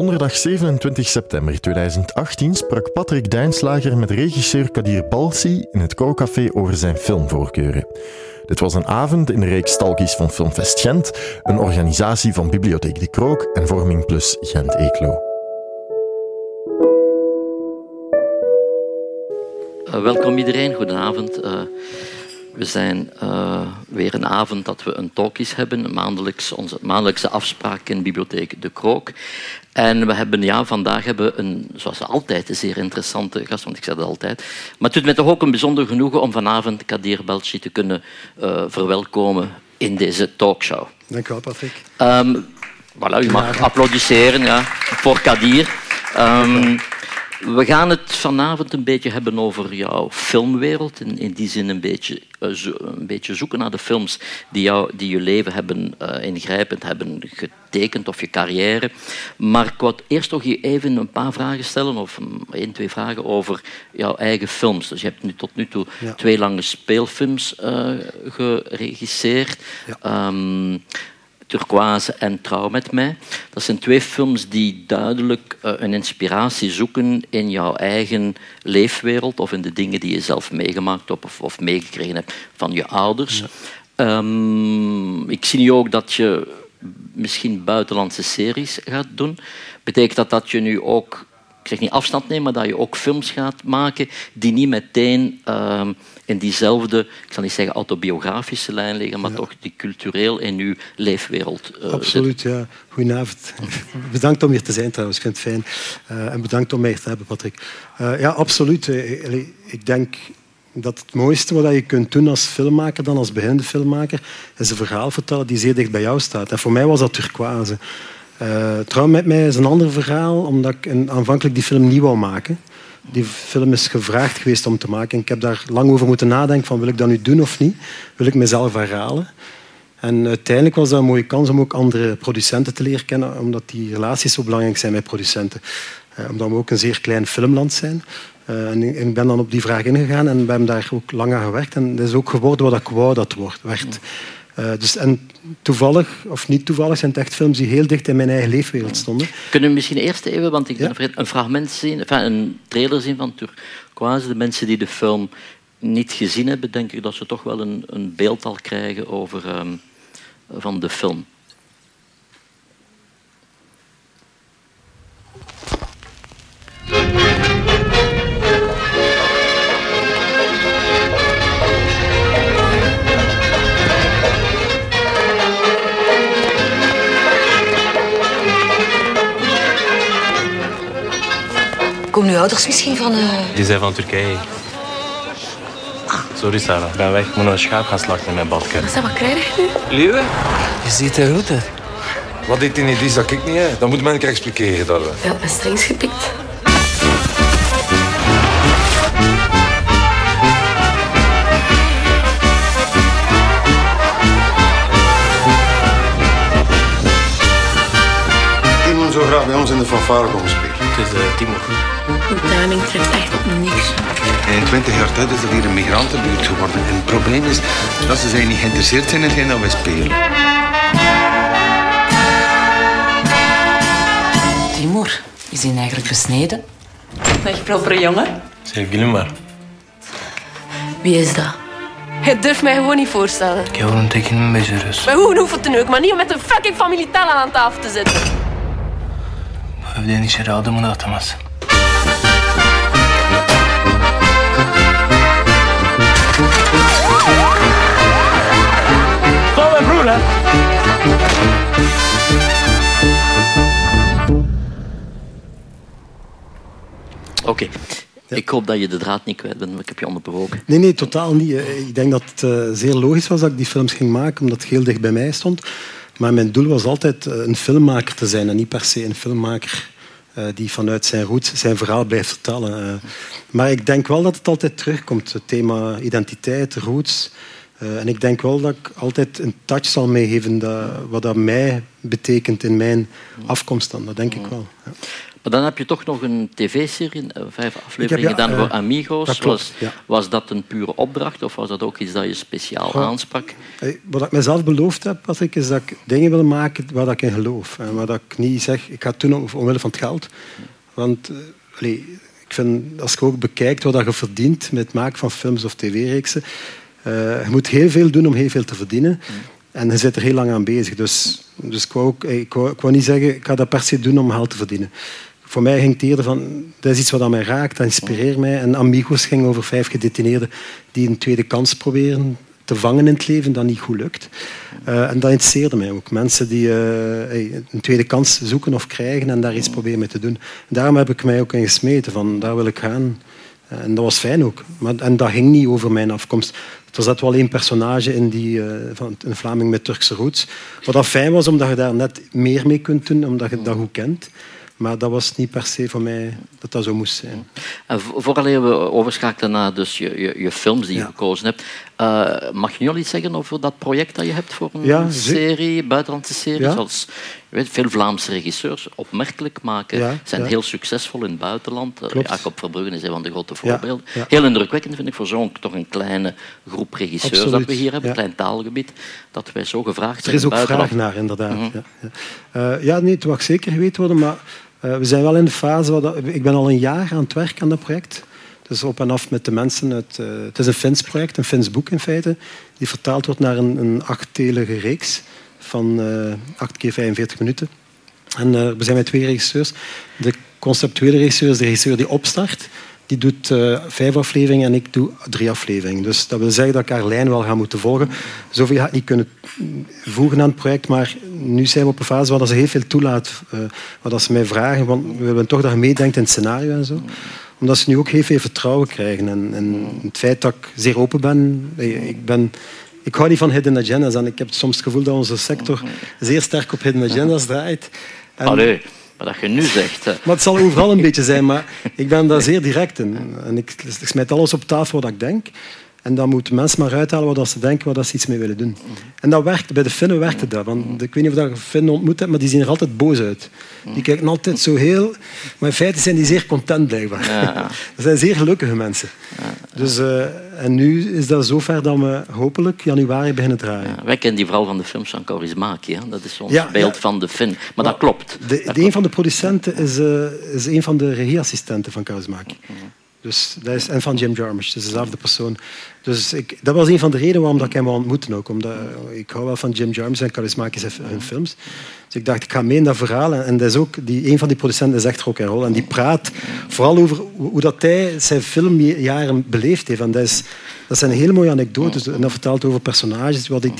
donderdag 27 september 2018 sprak Patrick Duinslager met regisseur Kadir Balsi in het Koucafé over zijn filmvoorkeuren. Dit was een avond in de reeks Stalkies van Filmfest Gent, een organisatie van Bibliotheek de Krook en Vorming Plus Gent-Eeklo. Uh, welkom iedereen, goedenavond. Uh, we zijn uh, weer een avond dat we een talkies hebben, maandelijks, onze maandelijkse afspraak in Bibliotheek De Krook. En we hebben, ja, vandaag hebben we een, zoals altijd, een zeer interessante gast, want ik zeg dat altijd. Maar het doet mij toch ook een bijzonder genoegen om vanavond Kadir Belchi te kunnen uh, verwelkomen in deze talkshow. Dank u wel, Patrick. Um, voilà, u mag applaudisseren ja, voor Kadir. Um, we gaan het vanavond een beetje hebben over jouw filmwereld. In, in die zin een beetje, zo, een beetje zoeken naar de films die, jou, die je leven hebben uh, ingrijpend hebben getekend of je carrière. Maar ik wil eerst toch je even een paar vragen stellen, of één, twee vragen over jouw eigen films. Dus je hebt nu tot nu toe ja. twee lange speelfilms uh, geregisseerd. Ja. Um, Turquoise en Trouw met mij. Dat zijn twee films die duidelijk uh, een inspiratie zoeken in jouw eigen leefwereld of in de dingen die je zelf meegemaakt hebt of, of meegekregen hebt van je ouders. Ja. Um, ik zie nu ook dat je misschien buitenlandse series gaat doen. Betekent dat dat je nu ook, ik zeg niet afstand neemt, maar dat je ook films gaat maken die niet meteen um, in diezelfde, ik zal niet zeggen autobiografische lijn liggen, maar ja. toch die cultureel in uw leefwereld. Uh, Absoluut, ja. Goedenavond. bedankt om hier te zijn trouwens, ik vind het fijn. Uh, en bedankt om mij te hebben, Patrick. Uh, ja, absoluut. Ik denk dat het mooiste wat je kunt doen als filmmaker, dan als beginnende filmmaker, is een verhaal vertellen die zeer dicht bij jou staat. En voor mij was dat turquoise. Uh, Trouw met mij is een ander verhaal, omdat ik aanvankelijk die film niet wou maken. Die film is gevraagd geweest om te maken. Ik heb daar lang over moeten nadenken van wil ik dat nu doen of niet? Wil ik mezelf herhalen? En uiteindelijk was dat een mooie kans om ook andere producenten te leren kennen, omdat die relaties zo belangrijk zijn met producenten. Uh, omdat we ook een zeer klein filmland zijn. Uh, en ik ben dan op die vraag ingegaan en we hebben daar ook lang aan gewerkt. En het is ook geworden wat ik wou dat het werd. Uh, dus, en toevallig, of niet toevallig, zijn het echt films die heel dicht in mijn eigen leefwereld stonden. Kunnen we misschien eerst even, want ik ja? ben een fragment zien, enfin, een trailer zien van Turquoise. De mensen die de film niet gezien hebben, denk ik dat ze toch wel een, een beeld al krijgen over, um, van de film. Komen uw ouders misschien van... Uh... Die zijn van Turkije. Sorry Sarah, ik ben weg. Ik moet nog een schaap gaan slachten in mijn badkuip. Wat, wat krijg je nu? Liewe? Je ziet er goed uit. Wat dit in niet is, dat ik niet. Hè. Dat moet men een keer expliceren. Dat. Ja, ben strings gepikt. Iemand zou graag bij ons in de fanfare komen spelen. Het is uh, Timo. Uw timing treft echt op niks. In 20 jaar tijd is er hier een migrantenbuurt geworden. En het probleem is dat ze zijn niet geïnteresseerd zijn in hetgeen dat wij spelen. Timur, is hij eigenlijk besneden? Dag, proper jongen. Zeg Gilmar. Wie is dat? Je durft mij gewoon niet voorstellen. Ik wil een teken met zijn rust. Maar hoe hoeft het dan ook? Maar niet om met een fucking familie aan tafel te zitten. Evdenische raden moet Oké. Okay. Ja. Ik hoop dat je de draad niet kwijt bent, ik heb je onderbroken. Nee, nee, totaal niet. Ik denk dat het uh, zeer logisch was dat ik die films ging maken, omdat het heel dicht bij mij stond. Maar mijn doel was altijd een filmmaker te zijn en niet per se een filmmaker die vanuit zijn roots zijn verhaal blijft vertellen. Maar ik denk wel dat het altijd terugkomt, het thema identiteit, roots. Uh, en ik denk wel dat ik altijd een touch zal meegeven dat, wat dat mij betekent in mijn afkomst dan. Dat denk ik wel. Ja. Maar dan heb je toch nog een tv-serie, eh, vijf afleveringen ja, dan voor uh, Amigos. Klopt, was, was, dat een pure opdracht of was dat ook iets dat je speciaal aansprak? Wat ik mezelf beloofd heb, Patrick, is dat ik dingen wil maken waar ik in geloof. En waar ik niet zeg, ik ga het doen omwille van het geld. Want uh, ik vind, als je ook bekijkt wat je verdient met het maken van films of tv-reeksen, je moet heel veel doen om heel veel te verdienen. En je zit er heel lang aan bezig. Dus, dus ik, wou ook, ik, wou, ik wou niet zeggen, ik ga dat per se doen om geld te verdienen voor mij ging het eerder van, dat is iets wat aan mij raakt, dat inspireert mij. En Amigos ging over vijf gedetineerden die een tweede kans proberen te vangen in het leven, dat niet goed lukt. Uh, en dat interesseerde mij ook. Mensen die een tweede kans zoeken of krijgen en daar iets proberen mee te doen. En daarom heb ik mij ook in gesmeten, van daar wil ik gaan. En dat was fijn ook. Maar, en dat ging niet over mijn afkomst. Er zat wel één personage in, die, van een Vlaming met Turkse roots. Wat dat fijn was, omdat je daar net meer mee kunt doen, omdat je dat goed kent. Maar dat was niet per se voor mij dat dat zo moest zijn. En vooral we overschakelen naar dus je, je, je films die je gekozen hebt, uh, mag je nu al iets zeggen over dat project dat je hebt voor een ja, serie, buitenlandse serie? Ja. Zoals, veel Vlaamse regisseurs opmerkelijk maken, zijn heel succesvol in het buitenland. Uh, Jacob Verbruggen is een van de grote voorbeelden. Heel indrukwekkend vind ik voor zo'n toch een kleine groep regisseurs Absoluut. dat we hier hebben, een klein taalgebied, dat wij zo gevraagd zijn. Er is ook vraag naar, inderdaad. Mm -hmm. ja, uh, ja, nee, het mag zeker geweten worden, maar uh, we zijn wel in de fase... Waar ik ben al een jaar aan het werk aan dat project. Dus op en af met de mensen. Uh, het is een Fins project, een Fins boek in feite, die vertaald wordt naar een, een achtdelige reeks van uh, 8 keer 45 minuten. En we zijn met twee regisseurs. De conceptuele regisseur is de regisseur die opstart die doet uh, vijf afleveringen en ik doe drie afleveringen. Dus dat wil zeggen dat ik haar lijn wel ga moeten volgen. Zoveel ga ik niet kunnen voegen aan het project, maar nu zijn we op een fase waar ze heel veel toelaat. Uh, waar ze mij vragen, want we willen toch dat je meedenkt in het scenario en zo. Omdat ze nu ook heel veel vertrouwen krijgen. En, en het feit dat ik zeer open ben, ik ben ik hou niet van hidden agendas en ik heb soms het gevoel dat onze sector zeer sterk op hidden agendas draait. En, Allee. Wat je nu zegt. Maar het zal overal een beetje zijn, maar ik ben daar zeer direct in. En ik, ik smijt alles op tafel wat ik denk. En dan moeten mensen maar uithalen wat ze denken, wat ze iets mee willen doen. En dat werkt. Bij de Finnen werkte dat. Want ik weet niet of je Finnen ontmoet hebt, maar die zien er altijd boos uit. Die kijken altijd zo heel... Maar in feite zijn die zeer content, blijkbaar. Ja. dat zijn zeer gelukkige mensen. Dus, uh, en nu is dat zover dat we hopelijk januari beginnen draaien. Ja, wij kennen die vooral van de films van Kaurismäki. Dat is ons beeld van de Fin. Maar, maar dat klopt. De, dat de een van de producenten is, uh, is een van de regieassistenten van Kaurismäki. Dus is, en van Jim Jarmusch, dus dezelfde persoon. Dus ik, dat was een van de redenen waarom ik hem wou ontmoeten. Ook, omdat, ik hou wel van Jim Jarmusch en charismatisch hun films. Dus ik dacht, ik ga mee in dat verhaal. En, dat is ook, die, een van die producenten is echt rock and roll. En die praat vooral over hoe dat hij zijn filmjaren beleefd heeft. En dat, is, dat zijn hele mooie anekdotes. En dat vertelt over personages, wat die,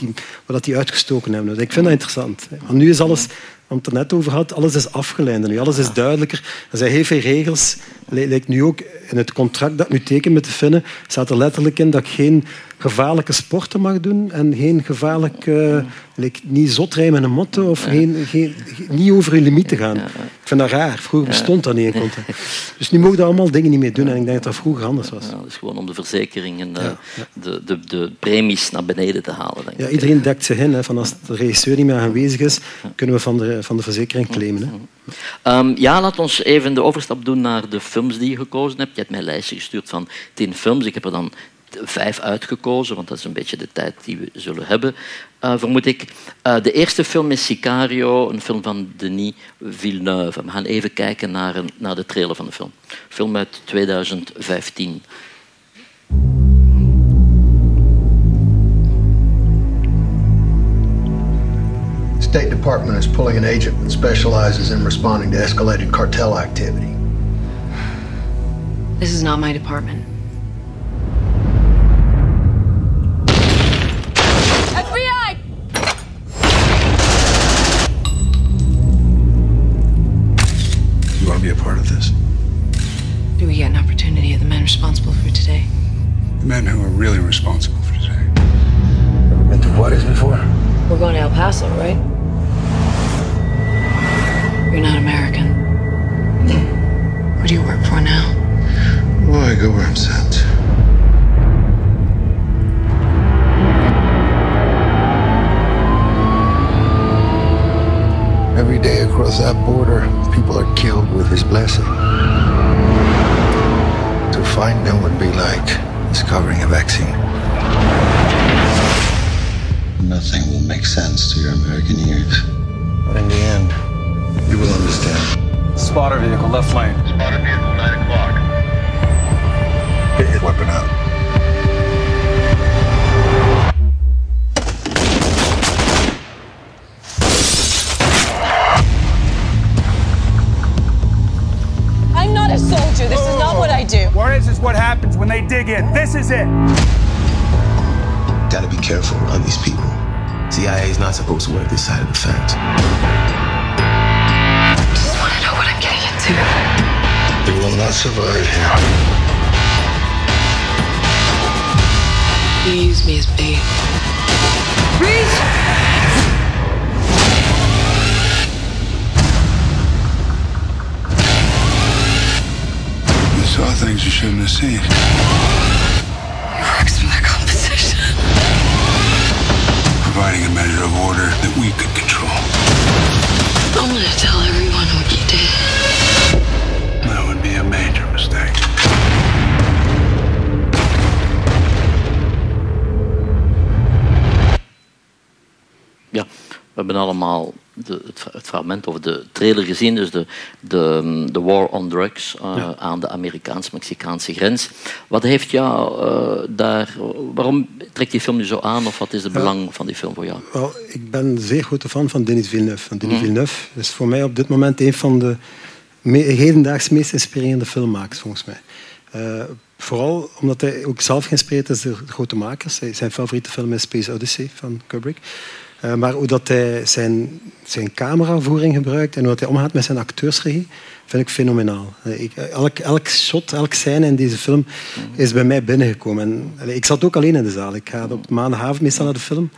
wat die uitgestoken hebben. Dus ik vind dat interessant. Want nu is alles het er net over had, alles is afgeleid nu, alles is duidelijker. Er zijn heel veel regels. Lijkt nu ook in het contract dat ik nu teken met de Finnen, staat er letterlijk in dat ik geen gevaarlijke sporten mag doen en geen gevaarlijke, like, niet zot rijmen met een motto of geen, geen, niet over je limieten gaan. Ik vind dat raar. Vroeger bestond dat niet in. Dus nu mogen daar allemaal dingen niet meer doen en ik denk dat dat vroeger anders was. Ja, dat is gewoon om de verzekeringen, de, de, de, de, premies naar beneden te halen. Denk ja, iedereen dekt zich in. Hè, van als de regisseur niet meer aanwezig is, kunnen we van de, van de verzekering claimen. Hè. Um, ja, laat ons even de overstap doen naar de films die je gekozen hebt. Je hebt mij een lijstje gestuurd van tien films. Ik heb er dan vijf uitgekozen, want dat is een beetje de tijd die we zullen hebben, uh, vermoed ik. Uh, de eerste film is Sicario, een film van Denis Villeneuve. We gaan even kijken naar, een, naar de trailer van de film. Film uit 2015. The State Department is pulling an agent that specializes in responding to escalated cartel activity. This is not my department. responsible for today? The men who are really responsible for today. And what is to before? We're going to El Paso, right? You're not American. What do you work for now? Well, I go where I'm sent. Every day across that border, people are killed with his blessing. To find them would be like discovering a vaccine. Nothing will make sense to your American ears. But in the end, you will understand. Spotter vehicle, left lane. Spotter vehicle, 9 o'clock. Get his weapon out. Is what happens when they dig in. This is it. Gotta be careful around these people. CIA is not supposed to work this side of the fence. I just want to know what I'm getting into. You will not survive here. You use me as bait. You things you shouldn't have seen. Hebben allemaal de, het, het fragment over de trailer gezien, dus de, de, de war on drugs uh, aan de Amerikaans-Mexicaanse grens. Wat heeft jou uh, daar, waarom trekt die film nu zo aan, of wat is het belang van die film voor jou? Wel, ik ben een zeer grote fan van Denis Villeneuve. Van Denis mm. Villeneuve is voor mij op dit moment een van de me hedendaags meest inspirerende filmmakers, volgens mij. Uh, vooral omdat hij ook zelf geïnspireerd is door de grote makers. Zijn favoriete film is Space Odyssey van Kubrick. Uh, maar hoe dat hij zijn, zijn cameravoering gebruikt en hoe dat hij omgaat met zijn acteursregie, vind ik fenomenaal. Ik, elk, elk shot, elk scène in deze film is bij mij binnengekomen. En, ik zat ook alleen in de zaal. Ik ga op maandagavond meestal naar de film.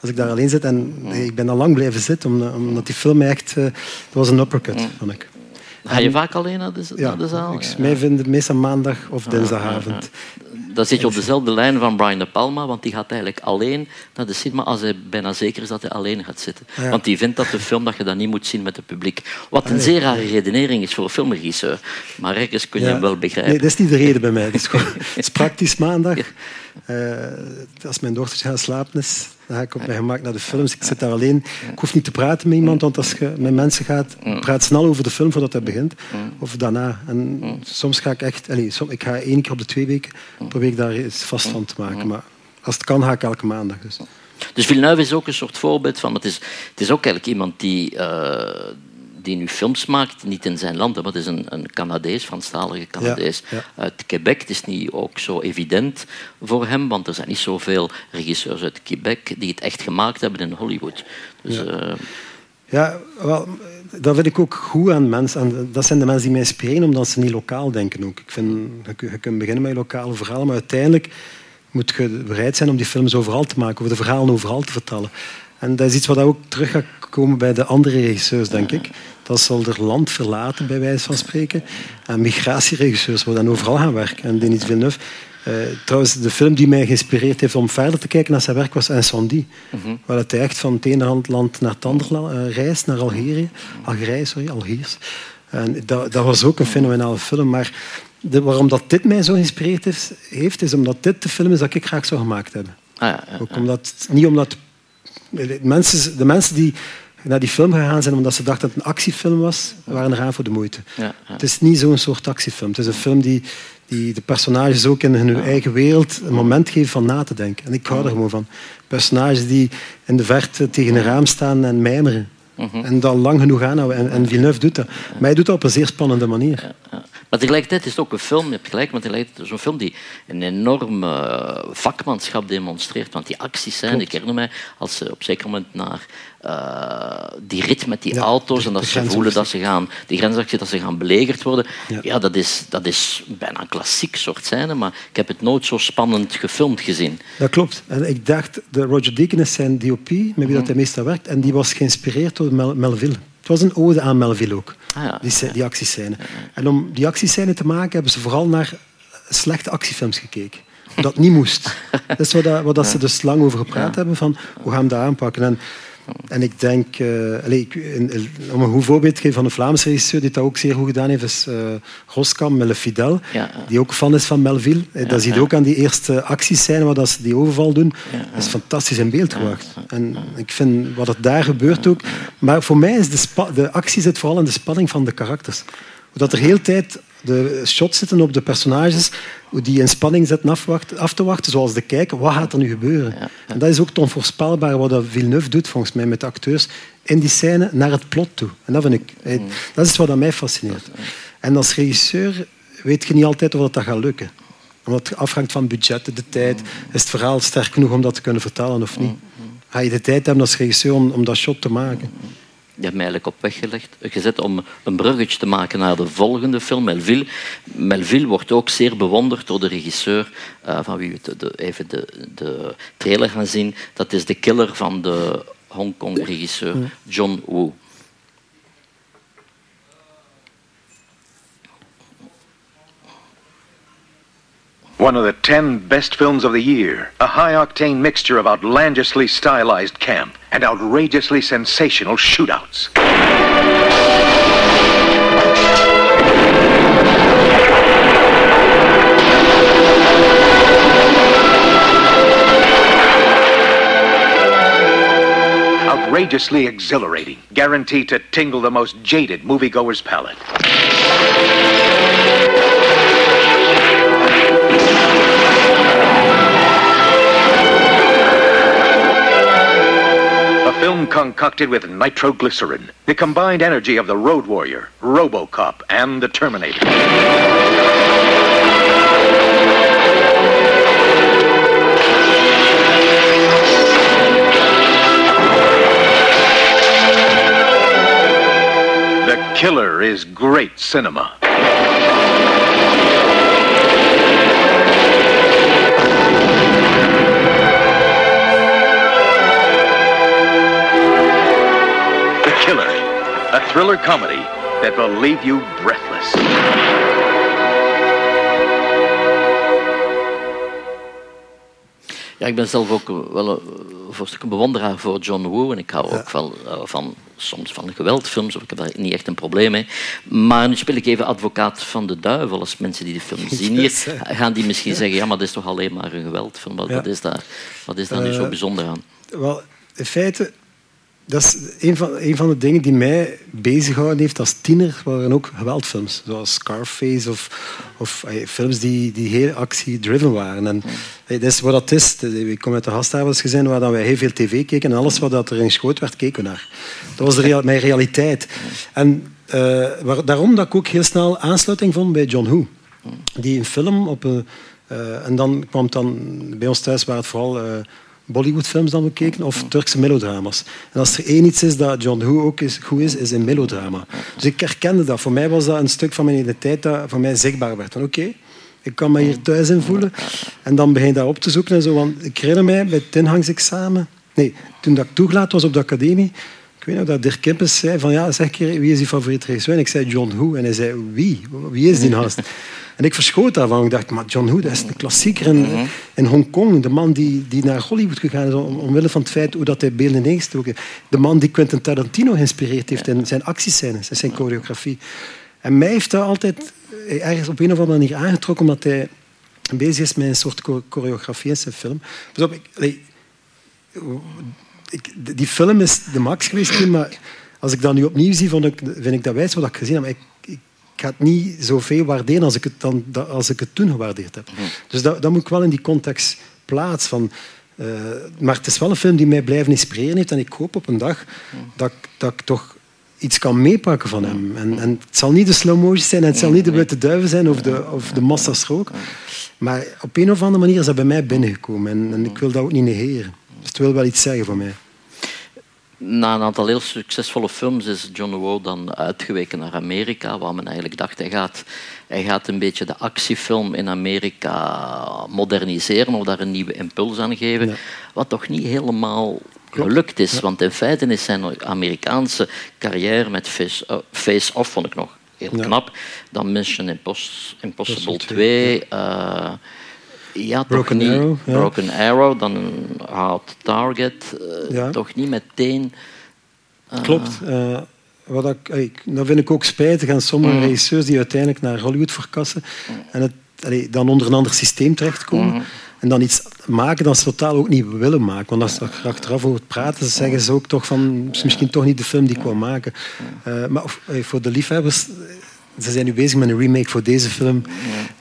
Als ik daar alleen zit en ik ben al lang blijven zitten, omdat die film mij echt... Uh, dat was een uppercut, vond ik. Ga je vaak alleen naar de, ja, naar de zaal? Ik, mij vind het meestal maandag of dinsdagavond. Dan zit je op dezelfde lijn van Brian De Palma, want die gaat eigenlijk alleen naar de cinema als hij bijna zeker is dat hij alleen gaat zitten. Ja. Want die vindt dat de film dat je dat niet moet zien met het publiek. Wat een zeer rare redenering is voor een filmregisseur. Maar ergens kun je ja. hem wel begrijpen. Nee, dat is niet de reden bij mij. Het is, gewoon, het is praktisch maandag. Uh, als mijn dochter gaan slapen is, dan ga ik op mijn gemak naar de films. Ik zit daar alleen. Ik hoef niet te praten met iemand, want als je met mensen gaat, praat snel over de film voordat hij begint. Of daarna. En soms ga ik echt... Allez, ik ga één keer op de twee weken probeer ik daar iets vast van te maken. Maar als het kan, ga ik elke maandag. Dus. Dus Villeneuve is ook een soort voorbeeld van... Het is, het is ook eigenlijk iemand die... Uh, die nu films maakt, niet in zijn land, maar het is een, een Canadees, Franstalige Canadees ja, ja. uit Quebec. Het is niet ook zo evident voor hem, want er zijn niet zoveel regisseurs uit Quebec die het echt gemaakt hebben in Hollywood. Dus, ja. Uh... ja, wel, dat vind ik ook goed aan mensen. En dat zijn de mensen die mij inspireren, omdat ze niet lokaal denken ook. Ik vind, je, kunt beginnen met je lokale verhalen, maar uiteindelijk moet je bereid zijn om die films overal te maken, of de verhalen overal te vertellen. En dat is iets wat ook terug gaat komen bij de andere regisseurs, denk ik. Dat zal er land verlaten, bij wijze van spreken. En migratieregisseurs worden dan overal gaan werken. En Denis Villeneuve... Uh, trouwens, de film die mij geïnspireerd heeft om verder te kijken naar zijn werk was Incendie. Mm -hmm. Waar hij echt van het ene land naar het andere uh, reist, naar Algerije. Algerije, sorry, Algiers. En dat, dat was ook een fenomenale film. Maar de, waarom dat dit mij zo geïnspireerd heeft, heeft, is omdat dit de film is dat ik graag zou gemaakt hebben. Ah, ja, ja, ook omdat, niet omdat... De mensen, de mensen die naar die film gegaan zijn omdat ze dachten dat het een actiefilm was, waren eraan voor de moeite. Ja, ja. Het is niet zo'n soort actiefilm. Het is een film die, die de personages ook in hun ja. eigen wereld een moment geven van na te denken. En ik hou er gewoon van. Personages die in de verte tegen een raam staan en mijmeren. Mm -hmm. En dat lang genoeg aanhouden. En, en Villeneuve doet dat. Maar hij doet dat op een zeer spannende manier. Maar tegelijkertijd is het ook een film, je hebt gelijk, maar tegelijkertijd is een film die een enorm uh, vakmanschap demonstreert. Want die acties zijn, ik herinner mij, als ze op zeker moment naar uh, die rit met die ja, auto's en dat ze voelen dat ze gaan, die grensactie, dat ze gaan belegerd worden, ja, ja dat, is, dat is bijna een klassiek soort scène, maar ik heb het nooit zo spannend gefilmd gezien. Dat klopt. En ik dacht, de Roger Deakins is zijn DOP, met wie mm -hmm. dat hij meestal werkt, en die was geïnspireerd door Mel Melville. Het was een ode aan Melville ook, ah, ja. die, die actiescène. En om die actiescène te maken, hebben ze vooral naar slechte actiefilms gekeken. Dat niet moest. Dat is wat, dat, wat dat ze dus lang over gepraat ja. hebben, van hoe gaan we dat aanpakken. En En ik denk, uh, allez, ik, in, om een goed voorbeeld te geven van een Vlaamse regisseur die dat ook zeer goed gedaan heeft, is uh, Roskam, Melle Fidel, ja. die ook fan is van Melville. Ja, dat zie je ook aan die eerste actiescène waar dat ze die overval doen. Dat is fantastisch in beeld gebracht. En ik vind wat er daar gebeurt ook... Maar voor mij is de, de actie zit vooral in de spanning van de karakters. Dat er heel tijd de shots zitten op de personages, hoe die in spanning zitten afwachten, af te wachten, zoals de kijker, wat gaat er nu gebeuren? Ja, ja. En dat is ook het onvoorspelbare wat Villeneuve doet, volgens mij, met de acteurs, in die scène naar het plot toe. En dat vind ik, mm. dat is wat mij fascineert. En als regisseur weet je niet altijd of dat gaat lukken. Omdat het afhangt van budget, de tijd. Mm. Is het verhaal sterk genoeg om dat te kunnen vertellen of niet? Mm, Ga je de tijd hebben als regisseur om, om dat shot te maken? Die hebben mij eigenlijk op weg gelegd, gezet om een bruggetje te maken naar de volgende film, Melville. Melville wordt ook zeer bewonderd door de regisseur, uh, van wie we de, even de, de trailer gaan zien. Dat is de killer van de Hongkong-regisseur John Woo. One of the ten best films of the year. A high octane mixture of outlandishly stylized camp and outrageously sensational shootouts. Outrageously exhilarating, guaranteed to tingle the most jaded moviegoer's palate. Concocted with nitroglycerin, the combined energy of the Road Warrior, Robocop, and the Terminator. The Killer is great cinema. A thriller comedy that will leave you breathless. Ja, ik ben zelf ook wel een, voor een stuk bewonderaar voor John Woo. En ik hou ook wel uh, van, soms van geweldfilms. Of ik heb daar niet echt een probleem mee. Maar nu speel ik even advocaat van de duivel. Als mensen die de film zien hier, gaan die misschien zeggen... Ja, maar dat is toch alleen maar een geweldfilm. Wat, ja. wat is daar, wat is daar uh, nu zo Eh, bijzonder aan? Wel, in feite dat is een van, van de dingen die mij bezighouden heeft als tiener, waren ook geweldfilms. Zoals Scarface of, of eh, films die, die heel actie-driven waren. En, eh, dat is wat dat is. Ik kom uit de gasthavensgezin waar dan wij heel veel tv keken en alles wat dat er in schoot werd, keken we naar. Dat was de mijn realiteit. En waar, daarom dat ik ook heel snel aansluiting vond bij John Woo. Die een film op een... Uh, en dan kwam dan... Bij ons thuis waar het vooral... Uh, Bollywoodfilms dan bekeken of Turkse melodrama's. En als er één iets is dat John Woo ook goed is, is een melodrama. Dus ik herkende dat. Voor mij was dat een stuk van mijn identiteit dat voor mij zichtbaar werd. Oké, ik kan me hier thuis in voelen. En dan begin je dat op te zoeken. En zo. Want ik herinner mij bij het ingangsexamen... Nee, toen dat ik toegelaten was op de academie... Ik weet nog dat Dirk Kimpens zei van... Ja, zeg keer, wie is je favoriete regisseur? En ik zei John Woo. En hij zei, wie? Wie is die naast? En ik verschoot daarvan. Ik dacht, maar John Woo, dat is een klassieker in, mm-hmm. in Hongkong. De man die, die naar Hollywood gegaan is om, omwille van het feit hoe dat hij beelden ingestoken De man die Quentin Tarantino geïnspireerd heeft in zijn actiescènes, in zijn choreografie. En mij heeft dat altijd ergens op een of andere manier aangetrokken, omdat hij bezig is met een soort choreografie in zijn film. Dus op, ik, ik, die film is de max geweest, maar als ik dat nu opnieuw zie, vind ik, vind ik dat wijs wat ik gezien heb. Ik, ik, ik ga het niet zoveel waarderen als ik het, dan, als ik het toen gewaardeerd heb. Mm. Dus dat, dat moet ik wel in die context plaatsen. Van, uh, maar het is wel een film die mij blijven inspireren heeft. En ik hoop op een dag mm. dat, dat ik toch iets kan meepakken van hem. En, en het zal niet de slow motion zijn, en het zal niet de buiten duiven zijn of de, of de massa's rook. Maar op een of andere manier is dat bij mij binnengekomen. En, en ik wil dat ook niet negeren. Dus het wil wel iets zeggen voor mij. Na een aantal heel succesvolle films is John Woo dan uitgeweken naar Amerika, waar men eigenlijk dacht hij gaat, hij gaat een beetje de actiefilm in Amerika moderniseren of daar een nieuwe impuls aan geven, ja. wat toch niet helemaal gelukt is. Ja. Want in feite is zijn Amerikaanse carrière met Face, face Off, vond ik nog heel knap. Dan Mission Impos Impossible 2. Uh, Ja, toch Broken niet. Arrow, ja. Broken Arrow, dan Hard Target. eh, Ja. Toch niet meteen... eh, Klopt. Eh, wat ik, ik- dat vind ik ook spijtig aan sommige Mm. regisseurs die uiteindelijk naar Hollywood verkassen en het, allee, dan onder een ander systeem terechtkomen. Mhm. En dan iets maken dat ze totaal ook niet willen maken. Want als ze er achteraf over praten, zeggen ze ook toch van... Het is misschien toch niet de film die ik wil maken. Maar voor de liefhebbers... Ze zijn nu bezig met een remake voor deze film.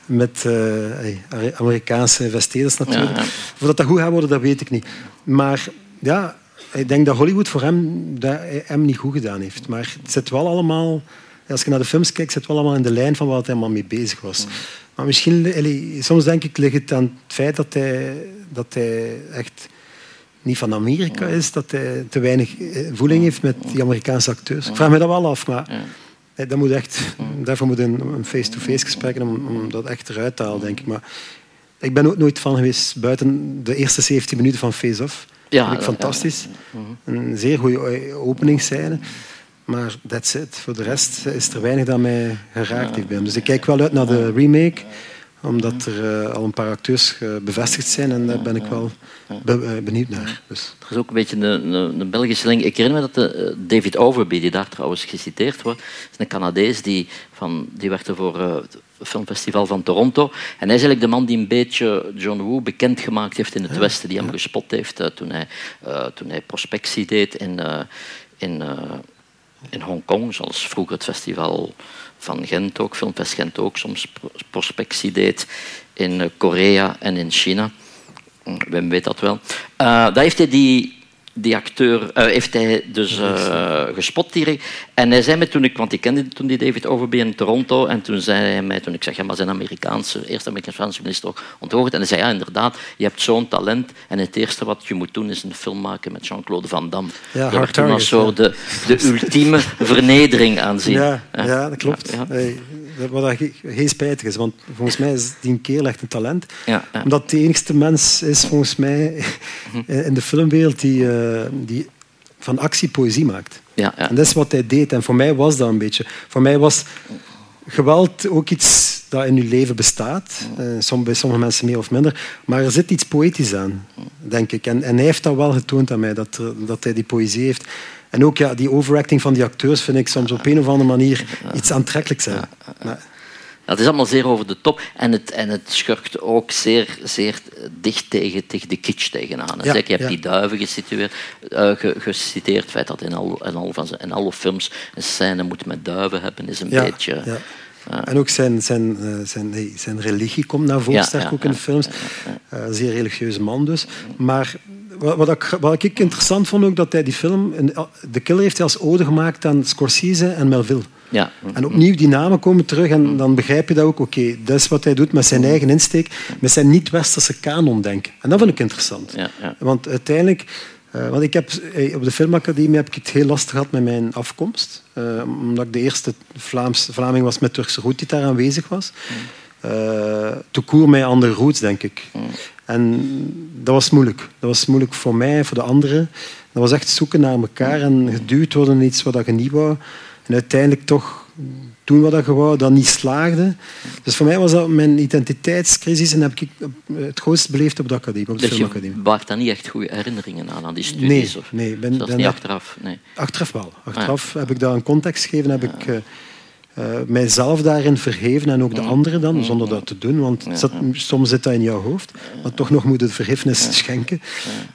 Met eh, Amerikaanse investeerders natuurlijk. Ja, ja. Of dat dat goed gaat worden, dat weet ik niet. Maar ja, ik denk dat Hollywood voor hem, dat hem niet goed gedaan heeft. Maar het zit wel allemaal... Als je naar de films kijkt, zit het wel allemaal in de lijn van wat hij allemaal mee bezig was. Maar misschien, soms denk ik, ligt het aan het feit dat hij, dat hij echt niet van Amerika is, dat hij te weinig eh, voeling heeft met die Amerikaanse acteurs. Ik vraag me dat wel af, maar dat moet echt, daarvoor moet een een face-to-face gesprek om, om dat echt eruit te halen, denk ik. Maar ik ben ook nooit van geweest buiten de eerste 17 minuten van Face Off. Ja, vind ik ja, fantastisch. ja. Een zeer goede openingsscène. Maar that's it. Voor de rest is er weinig dat mij geraakt heeft bij hem. Dus ik kijk wel uit naar de remake, omdat er eh, al een paar acteurs eh, bevestigd zijn en daar ben ik wel be- eh, benieuwd naar. Dus. Er is ook een beetje een, een, een Belgische link. Ik herinner me dat de, David Overby, die daar trouwens geciteerd wordt, is een Canadees die, van, die werkte voor het filmfestival van Toronto. En hij is eigenlijk de man die een beetje John Woo bekendgemaakt heeft in het Westen, die hem gespot heeft toen, hij, toen hij prospectie deed in, in, in Hongkong, zoals vroeger het festival van Gent ook, Filmfest Gent ook, soms pro- prospectie deed in eh, Korea en in China. Wim weet dat wel. Eh daar heeft hij die, die acteur eh, heeft hij dus eh, gespot direct. En hij zei me toen ik, want ik kende toen die David Overby in Toronto, en toen zei hij mij, toen ik zeg, ja, maar zijn Amerikaanse, eerste Amerikaanse minister onthoogd. En hij zei, ja, inderdaad, je hebt zo'n talent en het eerste wat je moet doen is een film maken met Jean-Claude Van Damme. Ja, dat Hard werd toen als zo de, de ultieme vernedering aanzien. Ja, ja, dat klopt. Ja, ja. Hey, dat- wat dat ge- geen spijtig is, want volgens mij is die kerel echt een talent. Ja, ja. Omdat de enigste mens is volgens mij in de filmwereld die, eh, die van actie poëzie maakt. Ja, ja. En dat is wat hij deed. En voor mij was dat een beetje. Voor mij was geweld ook iets dat in je leven bestaat. Eh, som- bij sommige mensen meer of minder. Maar er zit iets poëtisch aan, denk ik. En, en hij heeft dat wel getoond aan mij, dat, dat hij die poëzie heeft. En ook ja, die overacting van die acteurs vind ik soms op een of andere manier iets aantrekkelijks Ja, het is allemaal zeer over de top en het, en het schurkt ook zeer, zeer dicht tegen, tegen de kitsch tegenaan. Ja, Zeg, je hebt ja. die duiven geciteerd, eh, ge- geciteerd. Het feit dat in, al, in, al van zijn, in alle films een scène moet met duiven hebben, is een Ja, beetje... ja. En ook zijn, zijn, eh, zijn, zijn religie komt naar voren, sterk ook in de films. Eh, zeer religieuze man dus. Maar wat, ik, wat ik interessant vond ook, dat hij die film... De Killer heeft hij als ode gemaakt aan Scorsese en Melville. Ja. En opnieuw, die namen komen terug en dan begrijp je dat ook. Oké, dat is wat hij doet met zijn eigen insteek, met zijn niet-westerse kanon denken. En dat vind ik interessant. Ja, ja. Want uiteindelijk... eh, want ik heb, eh, op de filmacademie heb ik het heel lastig gehad met mijn afkomst. Eh, omdat ik de eerste Vlaams, Vlaming was met Turkse roet die daar aanwezig was. Uh, Toekoer met andere roots, denk ik. En dat was moeilijk. Dat was moeilijk voor mij, voor de anderen. Dat was echt zoeken naar elkaar en geduwd worden in iets wat je niet wou. En uiteindelijk toch doen wat je wou, dat niet slaagde. Dus voor mij was dat mijn identiteitscrisis en heb ik het grootste beleefd op de academie, op de Dus je waart daar niet echt goede herinneringen aan, aan die Nee, studies? of, nee, ben- ben niet daar- achteraf? Nee. Achteraf wel. Achteraf heb ik dat een context gegeven, heb ik uh, mijzelf daarin verheven en ook de anderen dan, zonder dat te doen, want zat, soms zit dat in jouw hoofd, maar toch nog moet het vergiffenis schenken.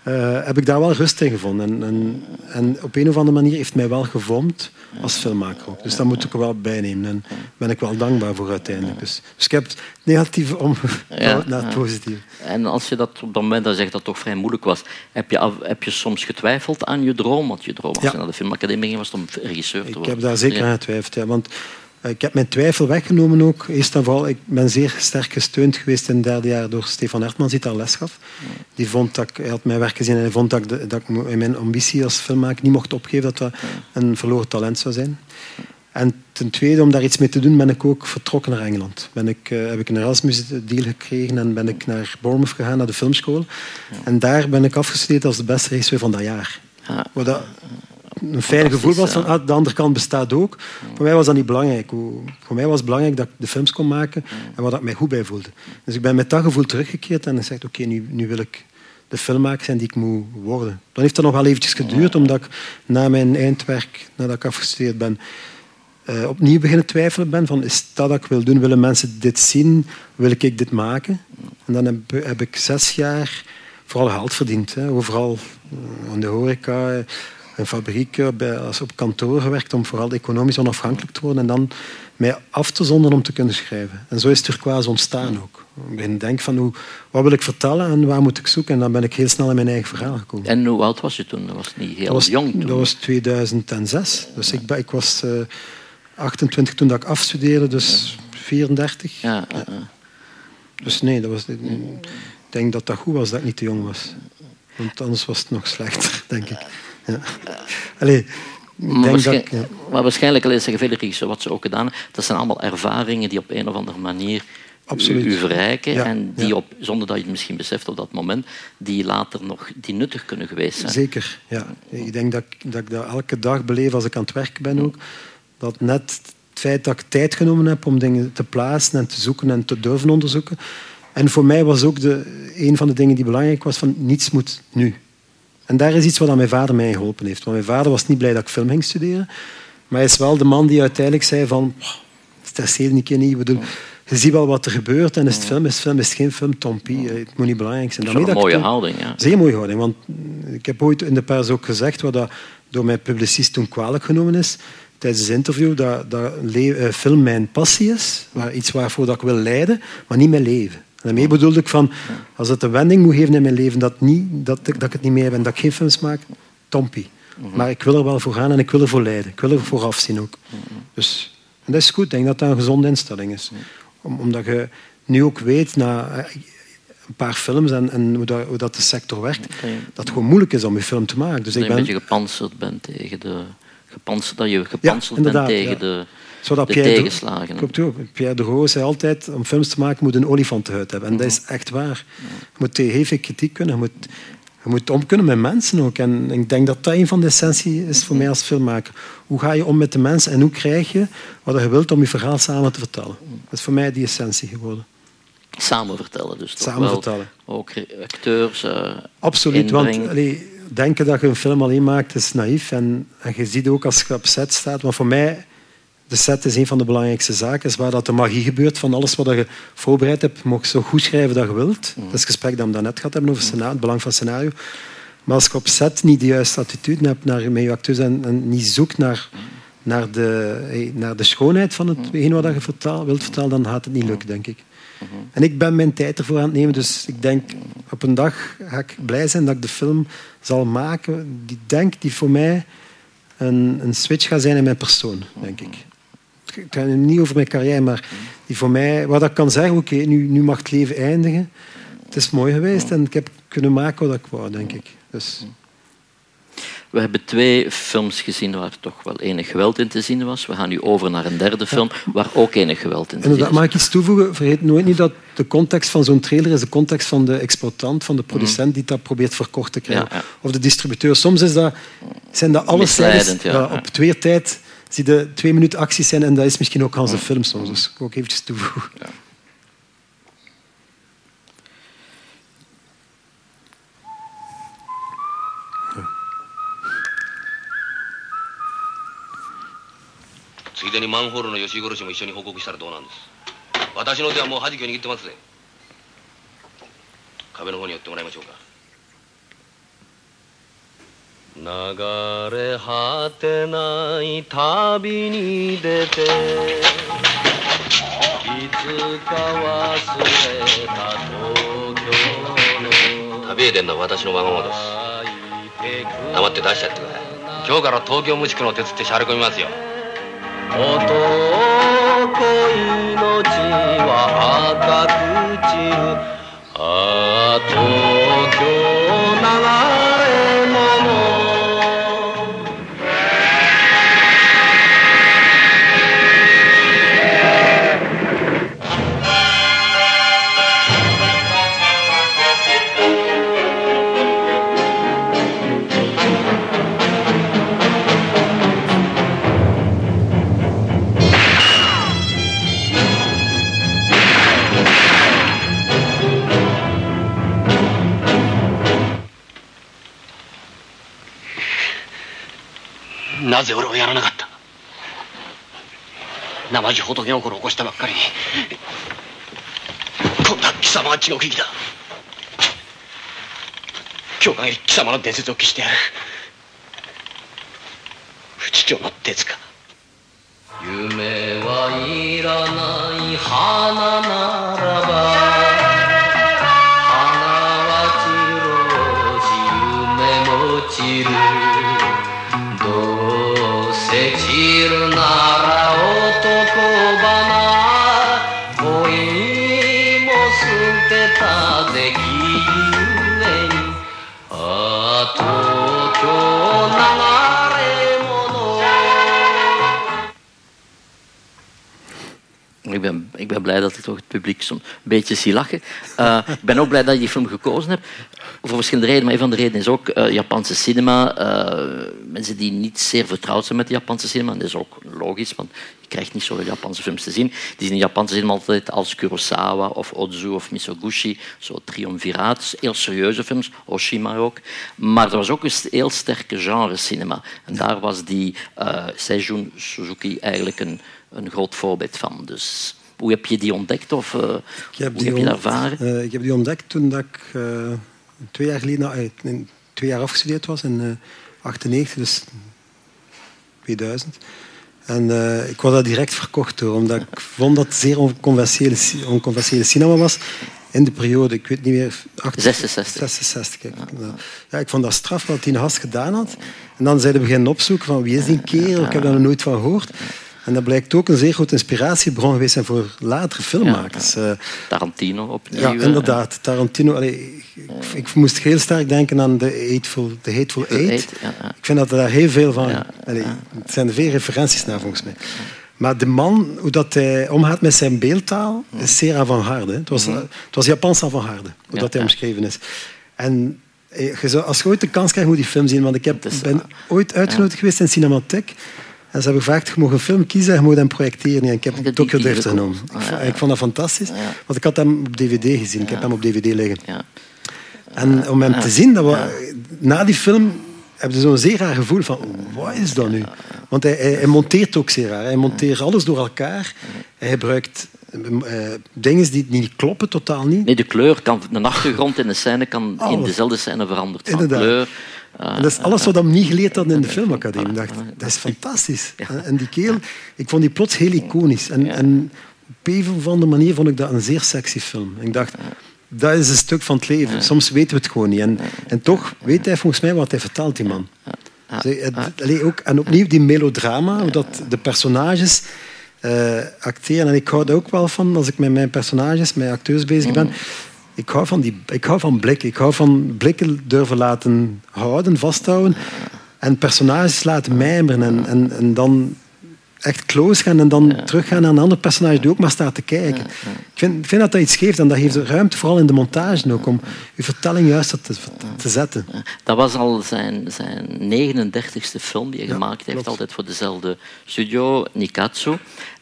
Uh, heb ik daar wel rust in gevonden. En, en, en, op een of andere manier heeft mij wel gevormd als filmmaker ook. Dus dat moet ik er wel bij nemen. En ben ik wel dankbaar voor uiteindelijk. Dus, dus ik heb het negatieve om Ja, naar het positieve. En als je dat op dat moment dan zegt dat toch vrij moeilijk was, heb je, af, heb je soms getwijfeld aan je droom? Want je droom als Ja. je naar de filmacademie ging was om regisseur te Ik worden. heb daar zeker aan getwijfeld. Ja, want eh, ik heb mijn twijfel weggenomen ook. Eerst en vooral, ik ben zeer sterk gesteund geweest in het derde jaar door Stefan Hertmans, die daar les gaf. Die vond dat ik, hij had mijn werk gezien en hij vond dat ik, dat ik mijn ambitie als filmmaker niet mocht opgeven, dat dat een verloren talent zou zijn. En ten tweede, om daar iets mee te doen, ben ik ook vertrokken naar Engeland. Ben ik, eh, heb ik een Erasmus-deal gekregen en ben ik naar Bournemouth gegaan, naar de filmschool. En daar ben ik afgestudeerd als de beste regisseur van dat jaar. Ja. Wat dat een fijn gevoel was. Van, ah, de andere kant bestaat ook. Voor mij was dat niet belangrijk. Voor mij was het belangrijk dat ik de films kon maken en waar ik mij goed bij voelde. Dus ik ben met dat gevoel teruggekeerd en gezegd, oké, nu, nu wil ik de filmmaker zijn die ik moet worden. Dan heeft dat nog wel eventjes geduurd, omdat ik na mijn eindwerk, nadat ik afgestudeerd ben, uh, opnieuw beginnen twijfelen ben van is dat wat ik wil doen? Willen mensen dit zien? Wil ik dit maken? En dan heb, heb ik zes jaar vooral geld verdiend. Hè. Overal in eh, de horeca, in fabrieken, bij, als op kantoor gewerkt om vooral economisch onafhankelijk te worden en dan mij af te zonderen om te kunnen schrijven. En zo is Turquoise ontstaan ook. Ik begin denken van hoe, wat wil ik vertellen en waar moet ik zoeken. En dan ben ik heel snel in mijn eigen verhaal gekomen. En hoe oud was je toen? Dat was niet heel dat was, jong toen? Dat was 2006. Dus ik, ik was uh, 28 toen dat ik afstudeerde, dus 34. Ja, ja. Dus nee, dat was, ik denk dat dat goed was dat ik niet te jong was. Want anders was het nog slechter, denk ik. Ja. Allee, maar, waarschijnlijk, dat, ja. maar waarschijnlijk lezen veel regisseurs wat ze ook gedaan hebben. Dat zijn allemaal ervaringen die op een of andere manier Absoluut. u, verrijken en die op, zonder dat je het misschien beseft op dat moment, die later nog die nuttig kunnen geweest zijn. Zeker, ja. Ik denk dat, dat ik dat elke dag beleef als ik aan het werk ben ook. Dat net het feit dat ik tijd genomen heb om dingen te plaatsen en te zoeken en te durven onderzoeken. En voor mij was ook de, een van de dingen die belangrijk was van niets moet nu. En daar is iets wat aan mijn vader mij geholpen heeft. Want mijn vader was niet blij dat ik film ging studeren. Maar hij is wel de man die uiteindelijk zei van... Stresseer een keer niet. Bedoel, je ziet wel wat er gebeurt en is het film, is het film, is het geen film, tompie. Het moet niet belangrijk zijn. Dat is een mooie houding, ja. Zeer mooie houding. Want ik heb ooit in de pers ook gezegd, wat dat door mijn publicist toen kwalijk genomen is, tijdens het interview, dat, dat film mijn passie is, waar, iets waarvoor dat ik wil leiden, maar niet mijn leven. En daarmee bedoelde ik van, als het een wending moet geven in mijn leven, dat, niet, dat, dat ik het niet meer ben, dat ik geen films maak, tompie. Mhm. Maar ik wil er wel voor gaan en ik wil ervoor leiden. Ik wil er vooraf zien ook. Mhm. Dus, en dat is goed. Ik denk dat dat een gezonde instelling is. Om, omdat je nu ook weet, na eh, een paar films en, en hoe, dat, hoe, dat, de sector werkt, dat het gewoon moeilijk is om je film te maken. Dus dat ik ben... een beetje gepantserd bent tegen de... Gepantserd, dat je gepantserd bent tegen de zodat de Pierre tegenslagen. Pierre de Roo zei altijd, om films te maken moet een olifantenhuid hebben. En dat is echt waar. Je moet tegen kritiek kunnen. Je moet, je moet om kunnen met mensen ook. En ik denk dat dat een van de essentie is voor mij als filmmaker. Hoe ga je om met de mensen en hoe krijg je wat je wilt om je verhaal samen te vertellen? Dat is voor mij die essentie geworden. Samen vertellen dus. Samen vertellen. Ook acteurs. Uh, Absoluut, want allee, denken dat je een film alleen maakt is naïef. En, en je ziet ook als je op set staat. Want voor mij de set is een van de belangrijkste zaken. Is waar dat de magie gebeurt van alles wat je voorbereid hebt. Mocht zo goed schrijven dat je wilt. Dat is het gesprek dat we daarnet gehad hebben over scenario, het belang van scenario. Maar als je op set niet de juiste attitude hebt naar, met je acteurs en, en niet zoekt naar, naar, de, naar de schoonheid van hetgeen wat je vertaal, wilt vertellen, dan gaat het niet lukken, denk ik. En ik ben mijn tijd ervoor aan het nemen, dus ik denk op een dag ga ik blij zijn dat ik de film zal maken die denk die voor mij een, een switch gaat zijn in mijn persoon, denk ik het gaat niet over mijn carrière, maar die voor mij, wat ik kan zeggen, oké, nu, nu mag het leven eindigen. Het is mooi geweest en ik heb kunnen maken wat ik wou, denk ik. Dus. We hebben twee films gezien waar toch wel enig geweld in te zien was. We gaan nu over naar een derde film waar ook enig geweld in te zien is. Mag ik iets toevoegen? Vergeet nooit niet dat de context van zo'n trailer is de context van de exploitant, van de producent die dat probeert verkocht te krijgen. Of de distributeur. Soms is dat, zijn dat alles ja, op twee tijd zie de twee minuten acties zijn en dat is misschien ook als de film soms. Dus ik ook eventjes toevoegen. Ja. Tsuide ni manhole の吉殺しも一緒に報告したらどうなんです私の手はもう弾きを握ってますぜ壁の方に寄ってもらいましょうか流れ果てない旅に出ていつか忘れた東京の旅へ出んのは私のわがままです。黙って出しちゃってください今日から東京無宿の鉄ってしゃれ込みますよ。男命は赤く散る。ああなぜ俺をやらなかった？生地仏心を起こしたばっかり。に今度は貴様は地獄行きだ今日限り貴様の伝説を消してやる。不死鳥の鉄か夢はいらない花ならば blij dat ik toch het publiek zo'n beetje zie lachen. Eh, ik ben ook blij dat je die film gekozen hebt. Voor verschillende redenen, maar een van de redenen is ook uh, Japanse cinema. Uh, mensen die niet zeer vertrouwd zijn met de Japanse cinema, dat is ook logisch, want je krijgt niet zoveel Japanse films te zien. Die zien Japanse cinema altijd als Kurosawa of Ozu of Misoguchi, zo triumviraat, heel serieuze films, Oshima ook. Maar er was ook een heel sterke genre cinema. En daar was die Seijun Suzuki eigenlijk een een groot voorbeeld van. Dus hoe heb je die ontdekt of uh, heb hoe heb je dat ervaren? Uh, ik heb die ontdekt toen dat ik uh, twee jaar geleden, twee jaar afgestudeerd was in 1998, dus 2000. En ik was dat direct verkocht door, omdat ik vond dat het zeer onconventionele, onconventionele cinema was. In de periode, ik weet niet meer... 66. 66, kijk. Ja. ja, ik vond dat straf wat die gast gedaan had. En dan zijn we beginnen opzoeken van wie is die kerel, ik heb daar nog nooit van gehoord. En dat blijkt ook een zeer goed inspiratiebron geweest zijn voor latere filmmakers. Ja, ja. Tarantino opnieuw. Ja, inderdaad. Tarantino. Allee, ik, ik, moest heel sterk denken aan The Hateful, the Hateful Eight. Ik vind dat er daar heel veel van... Allee, het zijn er veel referenties naar, volgens mij. Maar de man, hoe dat hij omgaat met zijn beeldtaal, is zeer avant-garde. Het was, het was Japans avant-garde, hoe dat hij omschreven is. En als je ooit de kans krijgt, moet je die film zien. Want ik heb, ben ooit uitgenodigd geweest in Cinematheek. En ze hebben gevraagd, je mag een film kiezen en je moet hem projecteren. En ik heb Tokyo Drift genomen. Ah, ik, ik, vond dat fantastisch, want ik had hem op dvd gezien. Ik heb hem op dvd liggen. En om hem te zien, dat we, na die film heb je zo'n zeer raar gevoel van, wat is dat nu? Want hij, hij, hij monteert ook zeer raar. Hij monteert alles door elkaar. Hij gebruikt uh, dingen die niet kloppen, totaal niet. Nee, de kleur kan, de achtergrond in de scène kan alles. in dezelfde scène veranderd van Inderdaad. kleur. En dat is alles wat we niet geleerd hadden in de filmacademie. Ik dacht, dat is fantastisch. En die keel, ik vond die plots heel iconisch. En, en op een of andere manier vond ik dat een zeer sexy film. Ik dacht, dat is een stuk van het leven. Soms weten we het gewoon niet. En, en toch weet hij volgens mij wat hij vertelt, die man. Allee, ook, en opnieuw die melodrama, hoe dat de personages uh, acteren. En ik hou er ook wel van, als ik met mijn personages, met acteurs bezig ben, ik hou van, die, ik hou van blikken. Ik hou van blikken durven laten houden, vasthouden. En personages laten mijmeren. En, en, en dan echt close gaan en dan ja. teruggaan naar een ander personage die ook maar staat te kijken. Ja, ja. Ik, vind, ik vind dat dat iets geeft en dat geeft ruimte, vooral in de montage ook, om uw vertelling juist te, te zetten. Dat was al zijn, zijn 39ste film die hij gemaakt heeft, altijd voor dezelfde studio, Nikatsu.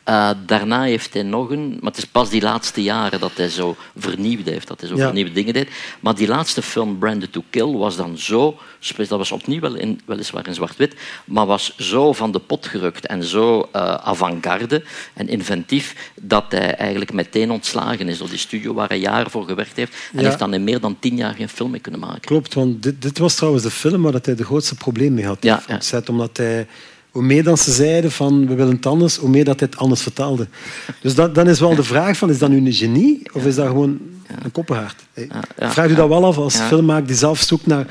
Uh, daarna heeft hij nog een, maar het is pas die laatste jaren dat hij zo vernieuwd heeft, dat hij zo vernieuwde dingen deed. Maar die laatste film, Branded to Kill, was dan zo, dat was opnieuw wel in, weliswaar in zwart-wit, maar was zo van de pot gerukt en zo uh, avant-garde en inventief dat hij eigenlijk meteen ontslagen is door die studio waar hij jaren voor gewerkt heeft en Ja. heeft dan in meer dan tien jaar geen film meer kunnen maken. Klopt, want dit, dit was trouwens de film waar dat hij de grootste probleem mee had. Ja, set, omdat hij, hoe meer dan ze zeiden van we willen het anders, hoe meer dat hij het anders vertaalde. Dus dat, dan is wel de vraag van is dat nu een genie of is dat gewoon een koppenhaard? Hey, ja, Vraag u dat wel af als filmmaker die zelf zoekt naar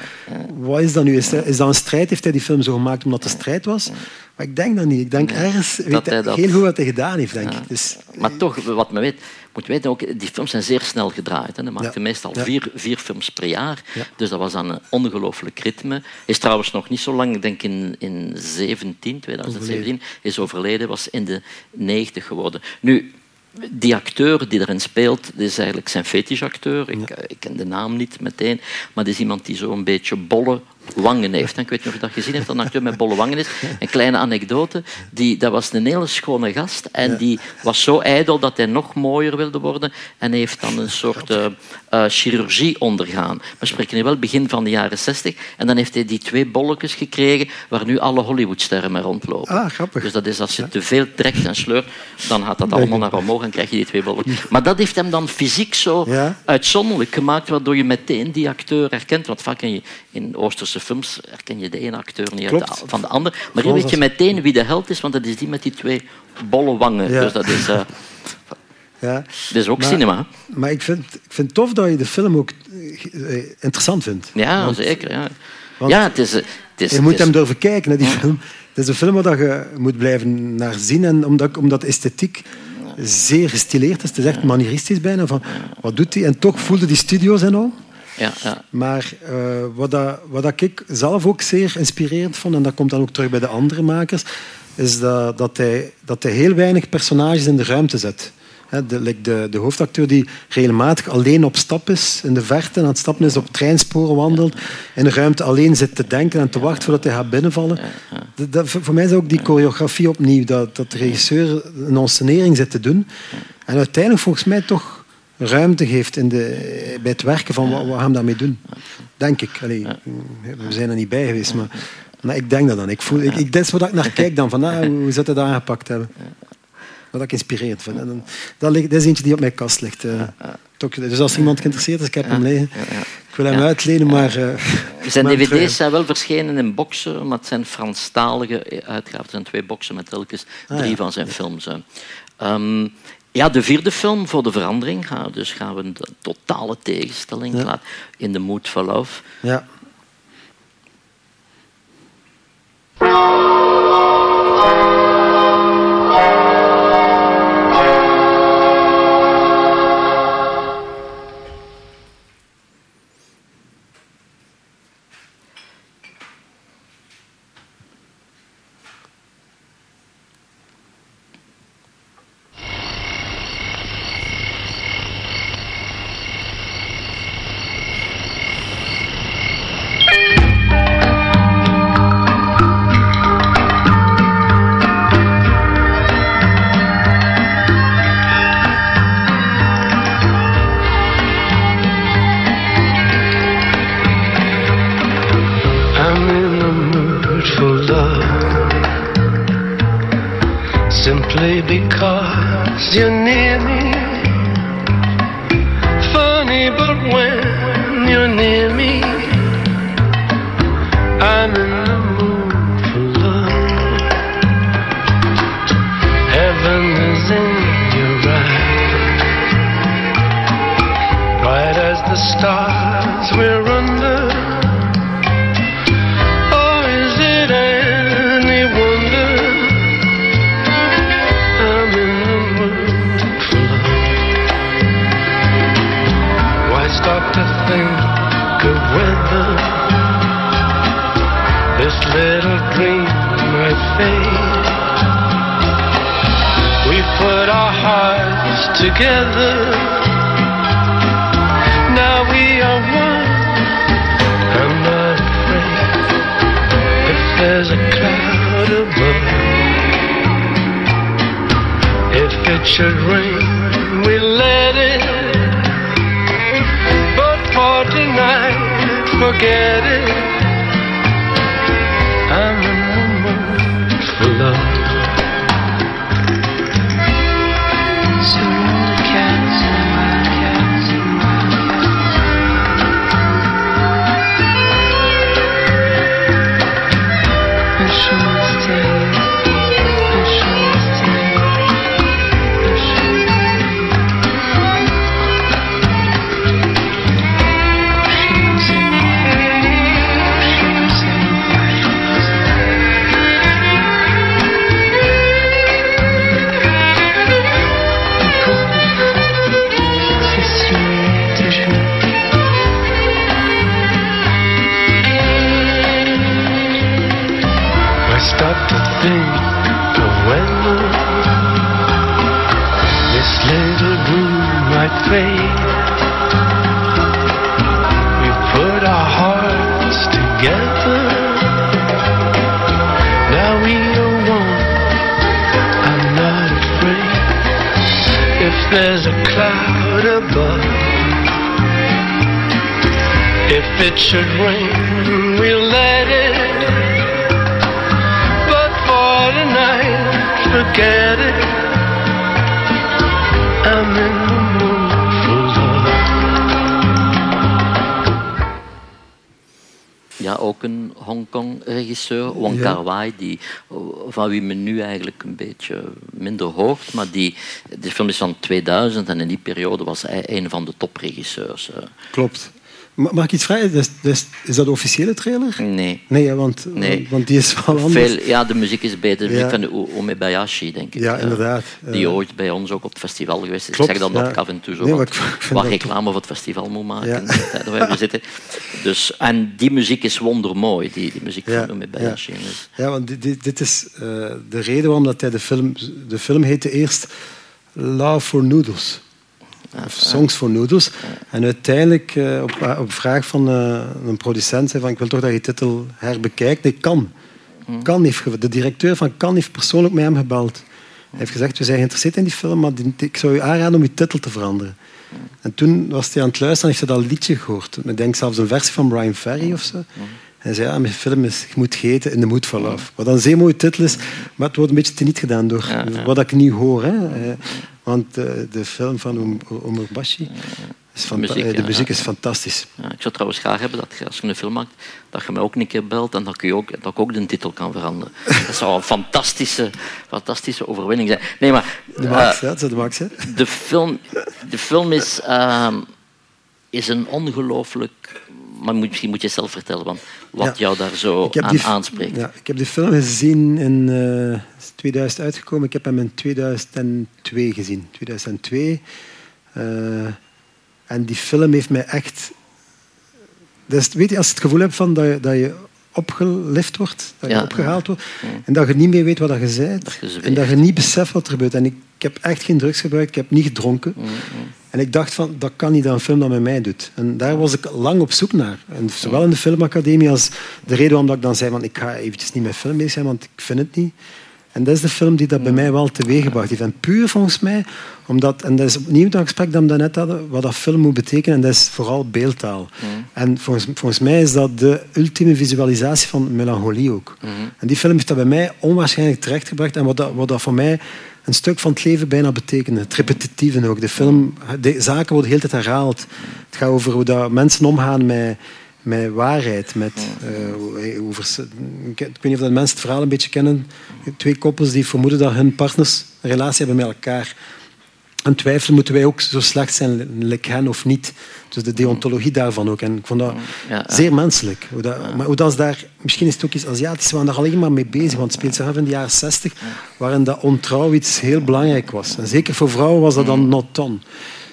wat is dat nu? Is dat, is dat een strijd? Heeft hij die film zo gemaakt omdat het strijd was? Maar ik denk dat niet. Ik denk ergens weet dat hij dat- heel goed wat hij gedaan heeft, denk ik. Dus, Maar toch, wat men weet, moet weten ook, die films zijn zeer snel gedraaid. Hè. Hij maakte Ja. meestal Ja. vier, vier films per jaar. Ja. Dus dat was dan een ongelooflijk ritme. Hij is trouwens nog niet zo lang, ik denk in, in 17, 2017, is overleden, was in de 90 geworden. Nu, die acteur die erin speelt, is eigenlijk zijn fetishacteur. Ik, eh, ik ken de naam niet meteen, maar dat is iemand die zo'n beetje bolle, wangen heeft. Ik weet niet of je dat gezien hebt, dat een acteur met bolle wangen is. Een kleine anekdote. Die, dat was een hele schone gast. En die was zo ijdel dat hij nog mooier wilde worden. En heeft dan een soort uh, uh, chirurgie ondergaan. We spreken nu wel begin van de jaren zestig. En dan heeft hij die twee bolletjes gekregen waar nu alle Hollywoodsterren mee rondlopen. Ah, grappig. Dus dat is als je te veel trekt en sleurt, dan gaat dat allemaal naar omhoog en krijg je die twee bolletjes. Maar dat heeft hem dan fysiek zo Ja. uitzonderlijk gemaakt, waardoor je meteen die acteur herkent. Want vaak je in Oosterse films herken je de ene acteur niet uit de- van de ander. Maar hier Vooral weet je meteen wie de held is, want dat is die met die twee bolle wangen. Ja. Dus dat is, eh, Ja. dat is ook Maar- cinema. Maar ik vind, ik vind het tof dat je de film ook eh, interessant vindt. Ja, Want- zeker. Ja, want ja het is... Het is je moet is- hem durven kijken, naar die film. Het is een film waar je moet blijven naar zien. En omdat, omdat de esthetiek zeer gestileerd is. Het is echt manieristisch bijna. Van, wat doet hij? En toch voelde die studio's en al. Ja, ja. Maar eh, wat, dat, wat dat ik zelf ook zeer inspirerend vond, en dat komt dan ook terug bij de andere makers, is dat, dat, hij, dat hij heel weinig personages in de ruimte zet. De, de, de hoofdacteur die regelmatig alleen op stap is in de verte aan het stappen is, op treinsporen wandelt, in de ruimte alleen zit te denken en te wachten voordat hij gaat binnenvallen. Dat, dat- voor mij is ook die choreografie opnieuw, dat, dat de regisseur een ensenering zit te doen. En uiteindelijk volgens mij toch ruimte geeft in de, bij het werken van wat, wat gaan we daarmee doen. Denk ik. Allee, We zijn er niet bij geweest, maar, maar ik denk dat dan. Ik voel, ik, ik, dat is wat ik naar kijk dan. Van, ah, hoe hij dat aangepakt hebben? Wat ik inspirerend vind. En dan, dat, ligt, dat is eentje die op mijn kast ligt. eh. Dus als iemand geïnteresseerd is, ik heb hem liggen. Ik wil hem uitlenen, maar... eh, Zijn dvd's terug- zijn wel verschenen in boxen, maar het zijn Franstalige uitgaven. Het zijn twee boxen met telkens Ah, drie ja. van zijn films. Ja, de vierde film, voor de verandering, dus gaan we een totale tegenstelling Ja. laten in The Mood for Love. Ja. Should rain, we let it. But for tonight, forget it. It should rain, we'll let it. But for tonight, forget it. I'm in the mood for love. Ja, ook een Hongkong-regisseur, Wong Ja. Kar-wai, die, van wie men nu eigenlijk een beetje minder hoort. Maar die, die film is van 2000 en in die periode was hij een van de topregisseurs. eh. Klopt. Ma- Mag ik iets vragen? Is, is, is dat de officiële trailer? Nee. Nee, want, Nee. want die is wel anders. Veel, ja, de muziek is beter. De muziek Ja. van de Omebayashi, denk ik. Ja, inderdaad. Die ooit bij ons ook op het festival geweest is. Klopt, ik zeg dan ja. af en toe zo Nee, wat, reclame voor het festival moet maken. Ja. er zitten. Dus, en die muziek is wondermooi, die, die muziek Ja, van Omebayashi. Dus, Ja, want dit- dit, dit is eh, de reden waarom dat hij de film... De film heette eerst Love for Noodles. Songs for Noodles. En uiteindelijk, eh, op, op vraag van eh, een producent, zei van ik wil toch dat je titel herbekijkt. Nee, kan. kan heeft, de directeur van Kan heeft persoonlijk met hem gebeld. Hij heeft gezegd, we zijn geïnteresseerd in die film, maar ik zou je aanraden om je titel te veranderen. En toen was hij aan het luisteren en heeft hij dat liedje gehoord. Ik denk zelfs een versie van Brian Ferry of zo. Hij zei, ja, mijn film is Je moet geten in mood for love. Wat een zeer mooie titel is, maar het wordt een beetje teniet gedaan door wat ik nu hoor. Hè. Eh, Want eh, de film van Om- Omar Bashi, is fanta- muziek, eh, de muziek ja. is fantastisch. ja, ik zou trouwens graag hebben dat als je een film maakt, dat je mij ook een keer belt en dat, je ook, dat ik ook de titel kan veranderen. Dat zou een fantastische, fantastische overwinning zijn. Nee, maar... De eh, Max, is de Max. Hè. de film, de film is, ehm, is een ongelooflijk... Maar misschien moet je zelf vertellen want wat jou daar zo aan die- aanspreekt. Ja, ik heb die film gezien in eh, 2000 uitgekomen. Ik heb hem in 2002 gezien. 2002. Eh, en die film heeft mij echt... Dus, weet je, als je het gevoel hebt van dat, je, dat je opgelift wordt, dat je Ja. opgehaald wordt, en dat je niet meer weet wat je bent, je zweeft. en dat je niet beseft wat er gebeurt. En ik, ik heb echt geen drugs gebruikt, ik heb niet gedronken. En ik dacht van, dat kan niet dat een film dat met mij doet. En daar was ik lang op zoek naar. En zowel in de filmacademie als de reden waarom ik dan zei van, ik ga eventjes niet met film bezig zijn, want ik vind het niet. En dat is de film die dat bij mij wel teweeggebracht heeft. En puur volgens mij, omdat, en dat is opnieuw dat gesprek dat we daarnet hadden, wat dat film moet betekenen, en dat is vooral beeldtaal. En volgens, volgens mij is dat de ultieme visualisatie van melancholie ook. En die film heeft dat bij mij onwaarschijnlijk terechtgebracht. En wat dat, wat dat voor mij een stuk van het leven bijna betekende. Het repetitieve ook. De film, de zaken worden heel tijd herhaald. Het gaat over hoe dat mensen omgaan met, met waarheid. Met, over, ik weet niet of dat mensen het verhaal een beetje kennen. Twee koppels die vermoeden dat hun partners een relatie hebben met elkaar. En twijfelen, moeten wij ook zo slecht zijn, like hen of niet. Dus de deontologie daarvan ook. En ik vond dat Ja, ja. zeer menselijk. Hoe dat, Maar hoe dat is daar, misschien is het ook iets Aziatisch, we waren daar alleen maar mee bezig. Want het speelt zich af in de jaren 60, waarin dat ontrouw iets heel belangrijk was. En zeker voor vrouwen was dat dan not done.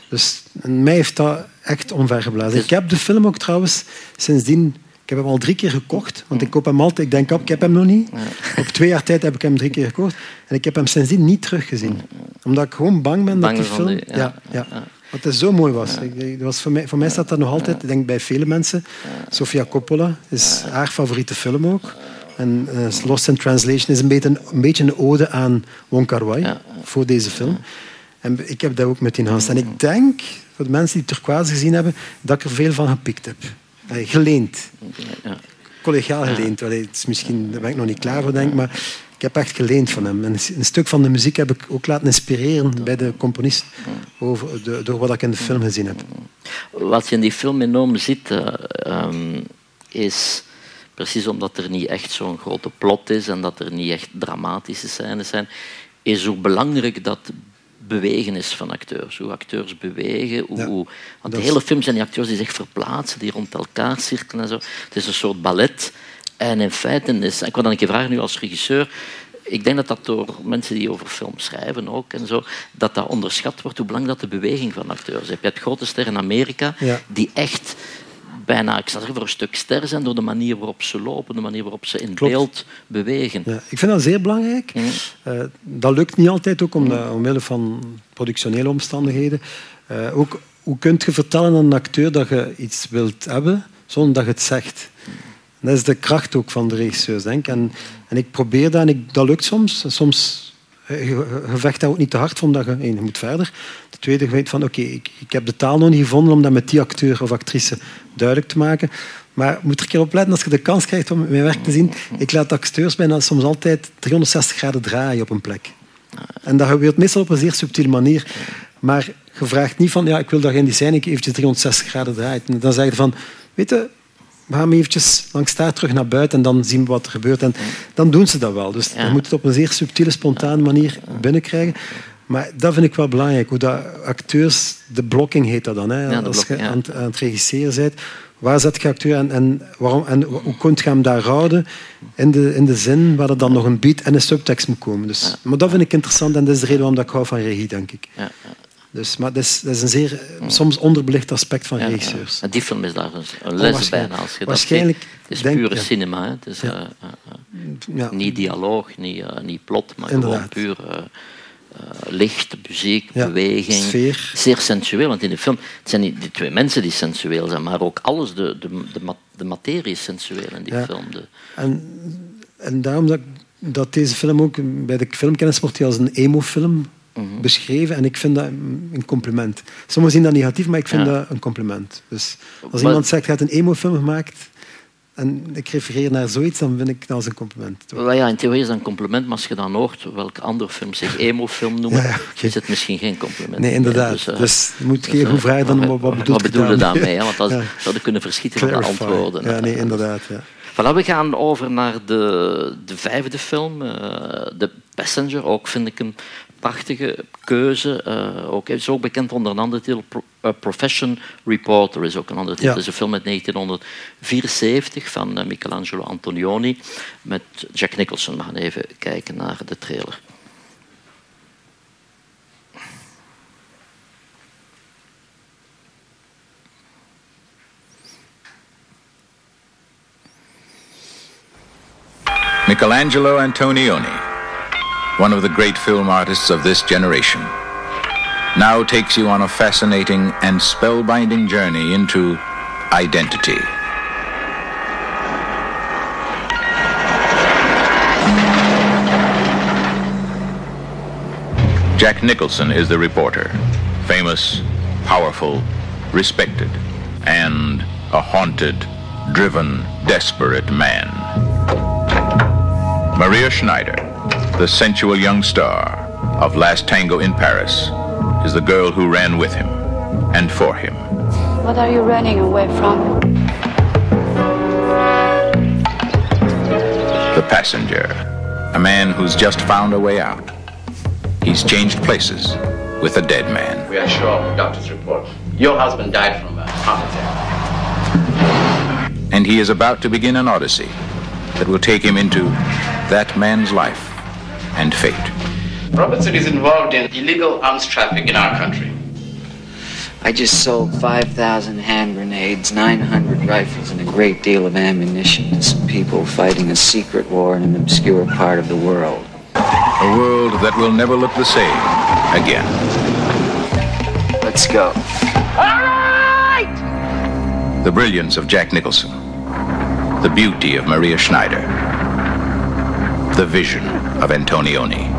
Dus mij heeft dat echt omvergeblazen. Ik heb de film ook trouwens sindsdien... Ik heb hem al drie keer gekocht, want ik koop hem altijd. Ik denk, op, ik heb hem nog niet. Op twee jaar tijd heb ik hem drie keer gekocht. En ik heb hem sindsdien niet teruggezien. Omdat ik gewoon bang ben Bang dat die film... die- ja, ja, ja. Wat het zo mooi was. Ik- was voor, mij, voor mij staat dat nog altijd, ik denk bij vele mensen. Sofia Coppola is haar favoriete film ook. En eh, Lost in Translation is een beetje een, beetje een ode aan Wong Kar-wai voor deze film. En ik heb dat ook met die Hans. En ik denk, voor de mensen die Turquoise gezien hebben, dat ik er veel van gepikt heb. Allee, geleend. Ja. Collegaal geleend. Allee, het is misschien, daar ben ik nog niet klaar voor, denk maar ik heb echt geleend van hem. En een stuk van de muziek heb ik ook laten inspireren bij de componist over de, door wat ik in de film gezien heb. Wat je in die film enorm ziet, eh, ehm, is precies omdat er niet echt zo'n grote plot is en dat er niet echt dramatische scènes zijn, is hoe belangrijk dat bewegen is van acteurs. Hoe acteurs bewegen. Hoe, Ja, hoe- want de hele film zijn die acteurs die zich verplaatsen, die rond elkaar cirkelen en zo. Het is een soort ballet. En in feite is... Ik wil dan een keer vragen nu als regisseur... Ik denk dat dat door mensen die over film schrijven ook en zo, dat dat onderschat wordt hoe belangrijk dat de beweging van acteurs is. Je hebt grote sterren in Amerika Ja. die echt bijna, ik zal zeggen, voor een stuk ster zijn door de manier waarop ze lopen, de manier waarop ze in Klopt. beeld bewegen. Ja, ik vind dat zeer belangrijk. Eh, dat lukt niet altijd, ook omdat, omwille van productionele omstandigheden. Eh, ook, hoe kun je vertellen aan een acteur dat je iets wilt hebben, zonder dat je het zegt? Dat is de kracht ook van de regisseurs, denk ik. En, en ik probeer dat en ik, dat lukt soms. Soms je, je- je vecht daar ook niet te hard voor, omdat je, je moet verder. De tweede, weet van, oké, ik, ik heb de taal nog niet gevonden om dat met die acteur of actrice duidelijk te maken. Maar moet er een keer op letten als je de kans krijgt om mijn werk te zien. Ik laat acteurs bijna soms altijd 360 graden draaien op een plek. En dat gebeurt meestal op een zeer subtiele manier. Maar je vraagt niet van, ja, ik wil dat je in die scène eventjes 360 graden draait. En dan zeg je van, weet je, we gaan eventjes langs daar terug naar buiten en dan zien we wat er gebeurt. En dan doen ze dat wel. Dus je moet het op een zeer subtiele, spontane manier binnenkrijgen. Maar dat vind ik wel belangrijk, hoe dat acteurs, de blocking heet dat dan. Hè? Ja, Als je ja. aan, het, aan het regisseren bent, waar zet je acteur en, en, waarom, en hoe kun je hem daar houden in de, in de zin waar er dan nog een beat en een subtekst moet komen. Dus, Maar dat vind ik interessant en dat is de reden waarom dat ik hou van regie, denk ik. Ja, Dus, maar dat is, dat is een zeer soms onderbelicht aspect van regisseurs. die film is daar een, Oh, les bijna. Als je dat Waarschijnlijk, ziet. Het is denk- pure ja. cinema. Hè. Het is, eh, eh, eh, Ja. Niet dialoog, niet, niet plot, maar Inderdaad. gewoon puur licht, muziek, Ja, beweging. sfeer. Zeer sensueel, want in de film het zijn niet die twee mensen die sensueel zijn, maar ook alles, de, de, de, ma- de materie is sensueel in die Ja. film. De, En, en daarom dat, dat deze film ook bij de filmkennis wordt als een emo-film Mhm. beschreven. En ik vind dat een compliment. Sommigen zien dat negatief, maar ik vind Ja. dat een compliment. Dus als Maar- iemand zegt, je hebt een emo-film gemaakt en ik refereer naar zoiets, dan vind ik dat als een compliment. Wel ja, in theorie is dat een compliment, maar als je dan hoort welke andere films zich emo-film noemen, Ja, ja, is het misschien geen compliment. Nee, inderdaad. Dus, eh, Dus je moet dus, eh, goed vragen dan, wat, wat, bedoel wat je bedoel je daarmee? Want dat zouden kunnen verschieten van de antwoorden. Ja, nee, inderdaad. Ja. Voilà, we gaan over naar de, de vijfde film, eh The Passenger. Ook vind ik een prachtige keuze. Eh ook, is ook bekend onder een andere titel. Pro- eh, Profession Reporter is ook een andere titel. Ja. Het is een film uit 1974 van eh, Michelangelo Antonioni met Jack Nicholson. We gaan even kijken naar de trailer. Michelangelo Antonioni, one of the great film artists of this generation, now takes you on a fascinating and spellbinding journey into identity. Jack Nicholson is the reporter, famous, powerful, respected, and a haunted, driven, desperate man. Maria Schneider, the sensual young star of Last Tango in Paris, is the girl who ran with him and for him. What are you running away from? The passenger, a man who's just found a way out. He's changed places with a dead man. We are sure of the doctor's report. Your husband died from a heart attack. And he is about to begin an odyssey that will take him into that man's life and fate. Robertson is involved in illegal arms traffic in our country. I just sold 5,000 hand grenades, 900 rifles, and a great deal of ammunition to some people fighting a secret war in an obscure part of the world. A world that will never look the same again. Let's go. All right! The brilliance of Jack Nicholson. The beauty of Maria Schneider. The vision of Antonioni.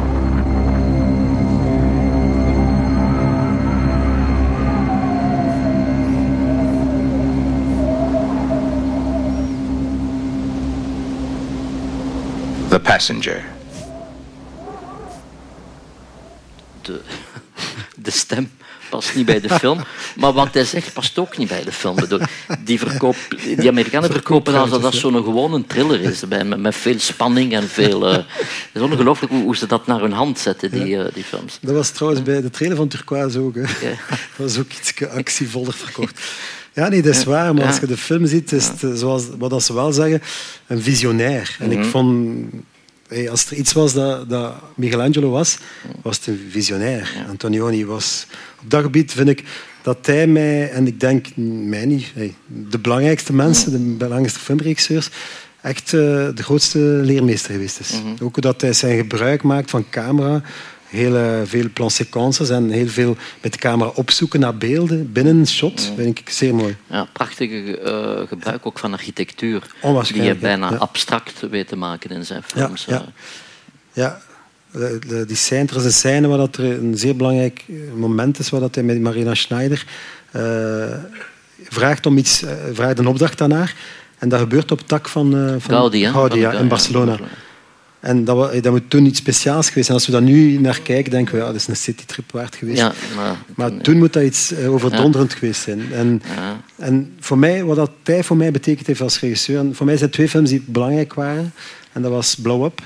The Passenger. The, de stem past niet bij de film. Maar wat hij zegt past ook niet bij de film. Die, verkoop, die Amerikanen verkopen dat alsof dat zo'n gewone thriller is. Met, veel spanning en veel... eh, het is ongelooflijk hoe, hoe ze dat naar hun hand zetten, die, eh, die films. Dat was trouwens bij de trailer van Turquoise ook. Hè. Dat was ook iets actievoller verkocht. Ja, nee, dat is Ja. waar. Maar als Ja. je de film ziet, is het, eh, zoals wat dat ze wel zeggen, een visionair. En ik Mhm. vond... hey, als er iets was dat, dat Michelangelo was, was het een visionair. Antonioni was... Op dat gebied vind ik dat hij mij, en ik denk mij niet, hey, de belangrijkste mensen, de belangrijkste filmregisseurs, echt eh, de grootste leermeester geweest is. Ook dat hij zijn gebruik maakt van camera, heel veel plansequences en heel veel met de camera opzoeken naar beelden binnen een shot, vind ik zeer mooi. Ja, prachtige eh, gebruik ook van architectuur. Die je bijna ja. abstract weet te maken in zijn films. ja. eh. Ja, de- de- die scène, er is een scène waar dat er een zeer belangrijk eh, moment is, waar dat hij met Marina Schneider eh, vraagt om iets, eh, vraagt een opdracht aan haar. En dat gebeurt op het dak van, eh van Gaudi, ja, in ja, Barcelona. En dat, wa- dat moet toen iets speciaals geweest zijn. Als we daar nu naar kijken, denken we, ja, dat is een citytrip waard geweest. Ja, maar- maar toen moet dat iets eh, overdonderend geweest zijn. En, Ja. en voor mij, wat dat hij voor mij betekend heeft als regisseur, en voor mij zijn twee films die belangrijk waren. En dat was Blow Up,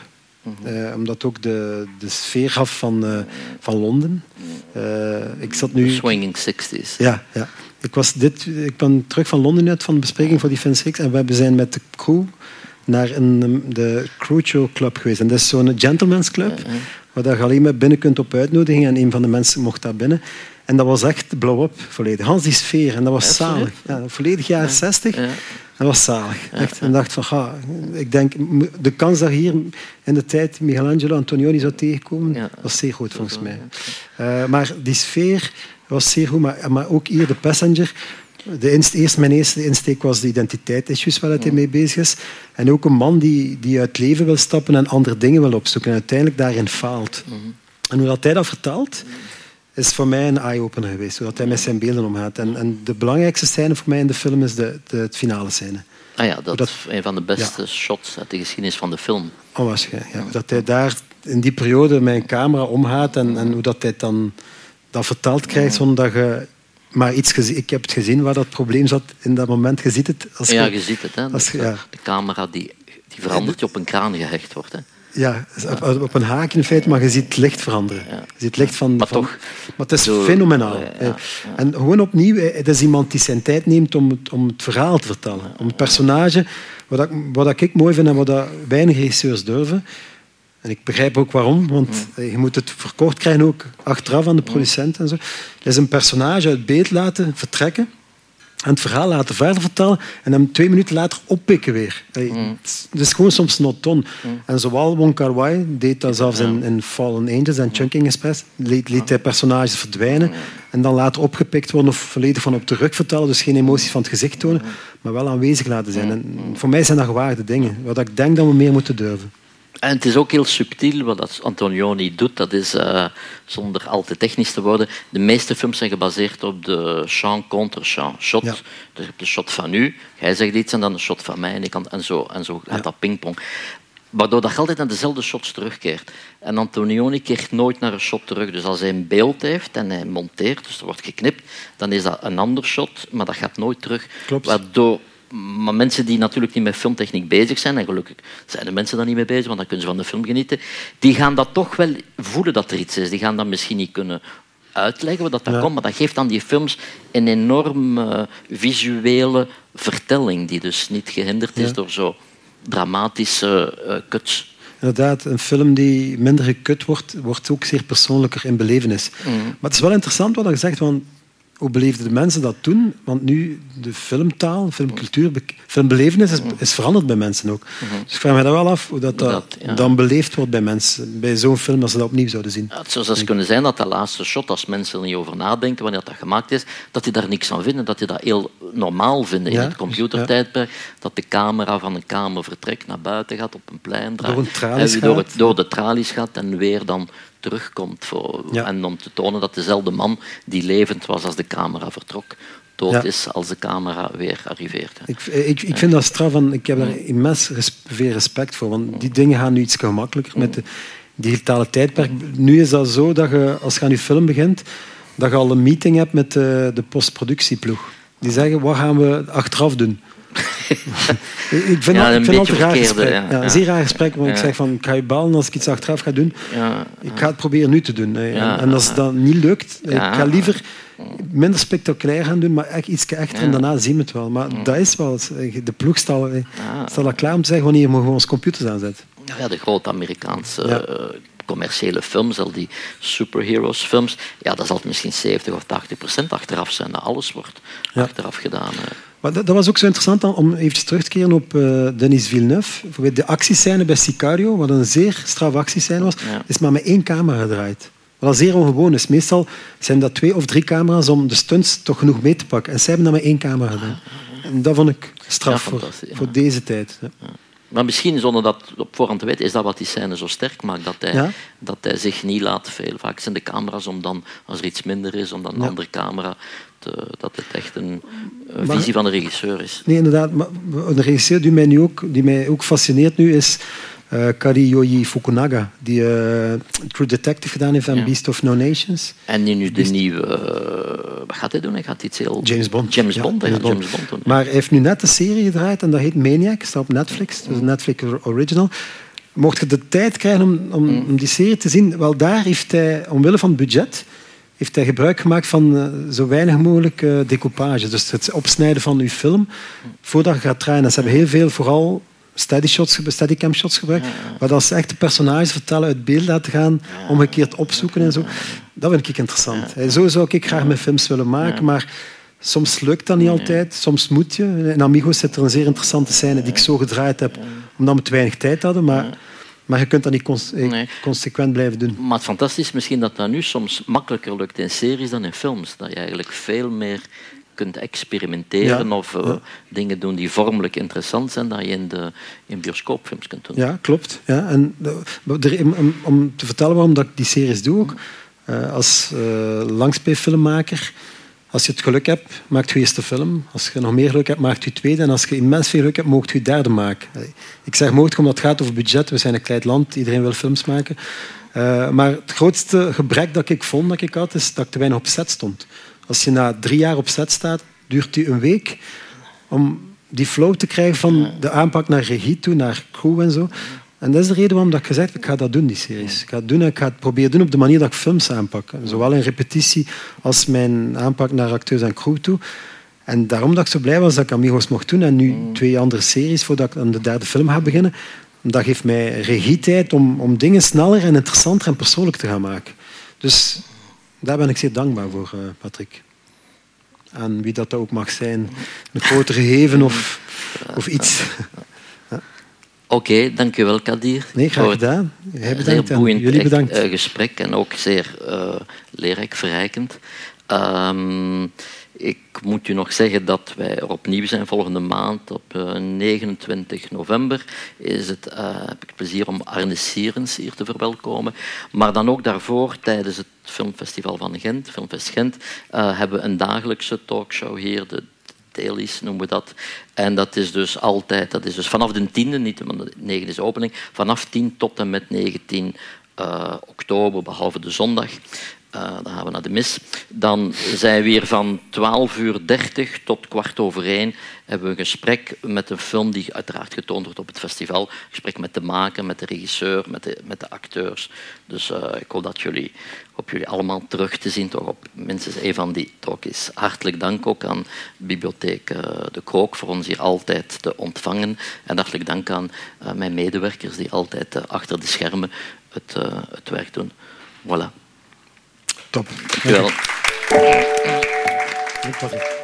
eh, omdat ook de, de sfeer gaf van, eh, van Londen. Ik zat nu... Swinging 60s. Ja, ja. Ik, was dit, ik ben terug van Londen uit van de bespreking voor die Film 6 en we zijn met de crew naar een, um, de Crucio Club geweest. En dat is zo'n gentleman's club, waar je alleen maar binnen kunt op uitnodiging en een van de mensen mocht daar binnen. En dat was echt blow-up, volledig. Hans die sfeer, en dat was Ja, zalig. Ja, volledig jaren 60. Dat was zalig. Echt. En ik dacht van, ga, ik denk, de kans dat hier in de tijd Michelangelo Antonioni zou tegenkomen, was zeer groot volgens mij. Eh, maar die sfeer was zeer goed, maar, maar ook hier de passenger. De inst, eerst, mijn eerste insteek was de identiteit-issues waar hij mee bezig is. En ook een man die, die uit leven wil stappen en andere dingen wil opzoeken en uiteindelijk daarin faalt. En hoe dat hij dat vertaalt, is voor mij een eye-opener geweest. Hoe dat hij met zijn beelden omgaat. En, en de belangrijkste scène voor mij in de film is de, de het finale scène. Ah ja, dat, is een van de beste shots uit de geschiedenis van de film. Onwaarschijnlijk. Ja. Hoe dat hij daar in die periode met een camera omgaat en, en hoe dat hij dan dat vertaald krijgt zonder dat je maar iets. Ik heb het gezien waar dat probleem zat in dat moment. Je ziet het. Als ja, je ziet het. Hè? als je- ja. De camera die, die verandert, die op een kraan gehecht wordt. Hè? Ja, op, op een haak in feite, maar je ziet het licht veranderen. Je ziet het licht van, Maar van- toch, maar het is zo- fenomenaal. ja, En gewoon opnieuw, eh, het is iemand die zijn tijd neemt om het, om het verhaal te vertellen. Om het personage, wat, ik, wat ik mooi vind en wat weinig regisseurs durven. En ik begrijp ook waarom, want eh, je moet het verkort krijgen ook achteraf aan de producent en zo. Is een personage uit beeld laten vertrekken en het verhaal laten verder vertellen en hem twee minuten later oppikken weer. Het is- gewoon soms not done. En zowel Wong Kar Wai deed dat zelfs in, in Fallen Angels en Chunking Express. Liet, liet hij personages verdwijnen en dan later opgepikt worden of volledig van op de rug vertellen. Dus geen emoties van het gezicht tonen, maar wel aanwezig laten zijn. En voor mij zijn dat gewaarde dingen, wat ik denk dat we meer moeten durven. En het is ook heel subtiel wat Antonioni doet. Dat is, eh, zonder al te technisch te worden, de meeste films zijn gebaseerd op de chant contre chant. Shot, Ja. dus je hebt de shot van u, jij zegt iets en dan een shot van mij en, ik kan, en zo, en zo gaat dat pingpong. Waardoor dat je altijd naar dezelfde shots terugkeert. En Antonioni keert nooit naar een shot terug. Dus als hij een beeld heeft en hij monteert, dus er wordt geknipt, dan is dat een ander shot, maar dat gaat nooit terug. Klopt. Waardoor maar mensen die natuurlijk niet met filmtechniek bezig zijn, en gelukkig zijn de mensen daar niet mee bezig, want dan kunnen ze van de film genieten, die gaan dat toch wel voelen dat er iets is. Die gaan dat misschien niet kunnen uitleggen wat dat Ja. komt, maar dat geeft aan die films een enorm eh, visuele vertelling, die dus niet gehinderd is Ja. door zo dramatische eh cuts. Inderdaad, een film die minder gekut wordt, wordt ook zeer persoonlijker in belevenis. Mhm. Maar het is wel interessant wat je zegt, want hoe beleefden de mensen dat toen? Want nu, de filmtaal, filmcultuur, be- filmbelevenis is, is veranderd bij mensen ook. Dus ik vraag me dat wel af hoe dat, dat, Mhm. Ja. dan beleefd wordt bij mensen, bij zo'n film, als ze dat opnieuw zouden zien. Ja, Het zou zelfs kunnen zijn dat dat laatste shot, als mensen er niet over nadenken wanneer dat gemaakt is, dat die daar niks aan vinden, dat die dat heel normaal vinden Ja, in het computertijdperk, dat de camera van een kamer vertrekt, naar buiten gaat, op een plein draait, Door een tralies en door, gaat. het, door de tralies gaat en weer dan terugkomt. Voor, Ja. En om te tonen dat dezelfde man die levend was als de camera vertrok, dood Ja. is als de camera weer arriveert. Ik, ik, ik vind dat straf en ik heb daar immens veel respect voor. Want die dingen gaan nu iets gemakkelijker met de digitale tijdperk. Nu is dat zo dat je, als je aan je film begint, dat je al een meeting hebt met de, de postproductieploeg. Die zeggen, wat gaan we achteraf doen? Ik vind Ja, dat, een ik vind beetje dat een raar gesprek. ja. Zeer raar gesprek, want ik zeg van, ik ga je bellen als ik iets achteraf ga doen. Ja, Ik ga het proberen nu te doen. En, en als dat niet lukt, Ja. ik ga liever minder spectaculair gaan doen, maar echt iets echter en daarna zien we het wel. Maar dat is wel, de ploeg staat, eh, staat al klaar om te zeggen wanneer we onze computers aanzetten. Ja, de grote Amerikaanse eh, commerciële films, al die superheroes films, ja, dat zal misschien 70 of 80 procent achteraf zijn. Dat alles wordt Ja. achteraf gedaan. Maar dat, dat was ook zo interessant om even terug te keren op eh, Denis Villeneuve. Bijvoorbeeld De actiescène bij Sicario, wat een zeer straf actiescène was, Ja. is maar met één camera gedraaid. Wat al zeer ongewoon is. Meestal zijn dat twee of drie camera's om de stunts toch genoeg mee te pakken. En zij hebben dat met één camera gedaan. En dat vond ik straf Ja, voor, voor deze tijd. Ja. Maar misschien zonder dat op voorhand te weten, is dat wat die scène zo sterk maakt. Dat hij, Ja. dat hij zich niet laat veel. Vaak zijn de camera's om dan, als er iets minder is, om dan een Ja. andere camera. Te, dat het echt een, een Maar- visie van de regisseur is. Nee, inderdaad. Maar een regisseur die mij, nu ook, die mij ook fascineert nu is Kariyoji Fukunaga, die eh, True Detective gedaan heeft Ja. Beast of No Nations. En die nu de Beast- nieuwe... eh, wat gaat hij doen? Hij gaat iets heel... James Bond. James Ja, Bond, James Bond. James Bond doen. Maar hij heeft nu net een serie gedraaid en dat heet Maniac. staat op Netflix. Een Netflix original. Mocht je de tijd krijgen om, om, Mm. om die serie te zien, wel daar heeft hij, omwille van het budget, heeft hij gebruik gemaakt van zo weinig mogelijk decoupage. Dus het opsnijden van uw film voordat je gaat draaien. En ze hebben heel veel, vooral steady shots, steadicam shots gebruikt, waar dat ze echt de personages vertellen uit beeld laten gaan, omgekeerd opzoeken en zo. Dat vind ik interessant. Zo zou ik graag mijn films willen maken, maar soms lukt dat niet altijd. Soms moet je. In Amigos zit er een zeer interessante scène die ik zo gedraaid heb, omdat we te weinig tijd hadden, maar, maar je kunt dat niet cons- eh, Nee. consequent blijven doen. Maar het fantastisch is misschien dat dat nu soms makkelijker lukt in series dan in films. Dat je eigenlijk veel meer kunt experimenteren Ja, of eh, ja. dingen doen die vormelijk interessant zijn, dat je in, de, in bioscoopfilms kunt doen. Ja, klopt. Ja, en, er- om, om te vertellen waarom dat ik die series doe ook. eh, als langspeelfilmmaker, als je het geluk hebt, maakt je eerste film. Als je nog meer geluk hebt, maakt je tweede. En als je immens veel geluk hebt, mocht je derde maken. Ik zeg mogelijk omdat het gaat over budget. We zijn een klein land, iedereen wil films maken. Eh, maar het grootste gebrek dat ik vond dat ik had, is dat ik te weinig op set stond. Als je na drie jaar op set staat, duurt het een week om die flow te krijgen van de aanpak naar regie toe, naar crew en zo. En dat is de reden waarom dat ik gezegd heb, ik ga dat doen, die series. Ik ga het doen en ik ga het proberen doen op de manier dat ik films aanpak. Zowel in repetitie als mijn aanpak naar acteurs en crew toe. En daarom dat ik zo blij was dat ik Amigos mocht doen en nu twee andere series voordat ik aan de derde film ga beginnen. Dat geeft mij regietijd om, om dingen sneller en interessanter en persoonlijk te gaan maken. Dus daar ben ik zeer dankbaar voor, eh, Patrick. Aan wie dat ook mag zijn. Een groter gegeven of, of iets. Oké, dankjewel Kadir. Nee, graag gedaan. Jij Zeer bedankt boeiend jullie bedankt. eh, gesprek en ook zeer eh, leerrijk, verrijkend. Ehm, ik moet u nog zeggen dat wij er opnieuw zijn volgende maand. Op eh, 29 november is het, eh, heb ik het plezier om Arne Sierens hier te verwelkomen. Maar dan ook daarvoor, tijdens het Filmfestival van Gent, Filmfest Gent, eh, hebben we een dagelijkse talkshow hier, de dailies noemen we dat. En dat is dus altijd, dat is dus vanaf de 10e, niet want de 9 is opening, vanaf 10 tot en met 19 eh, oktober, behalve de zondag. Eh, dan gaan we naar de mis. Dan zijn we hier van 12 uur 30 tot kwart over 1 hebben we een gesprek met een film die uiteraard getoond wordt op het festival. Een gesprek met de maker, met de regisseur, met de, met de acteurs. Dus eh, ik hoop dat jullie, op jullie allemaal terug te zien, toch op minstens een van die talkies. Hartelijk dank ook aan Bibliotheek eh, De Krook voor ons hier altijd te ontvangen. En hartelijk dank aan mijn medewerkers die altijd achter de schermen het, het werk doen. Voilà. Top. Dankjewel. Dank, Patrick.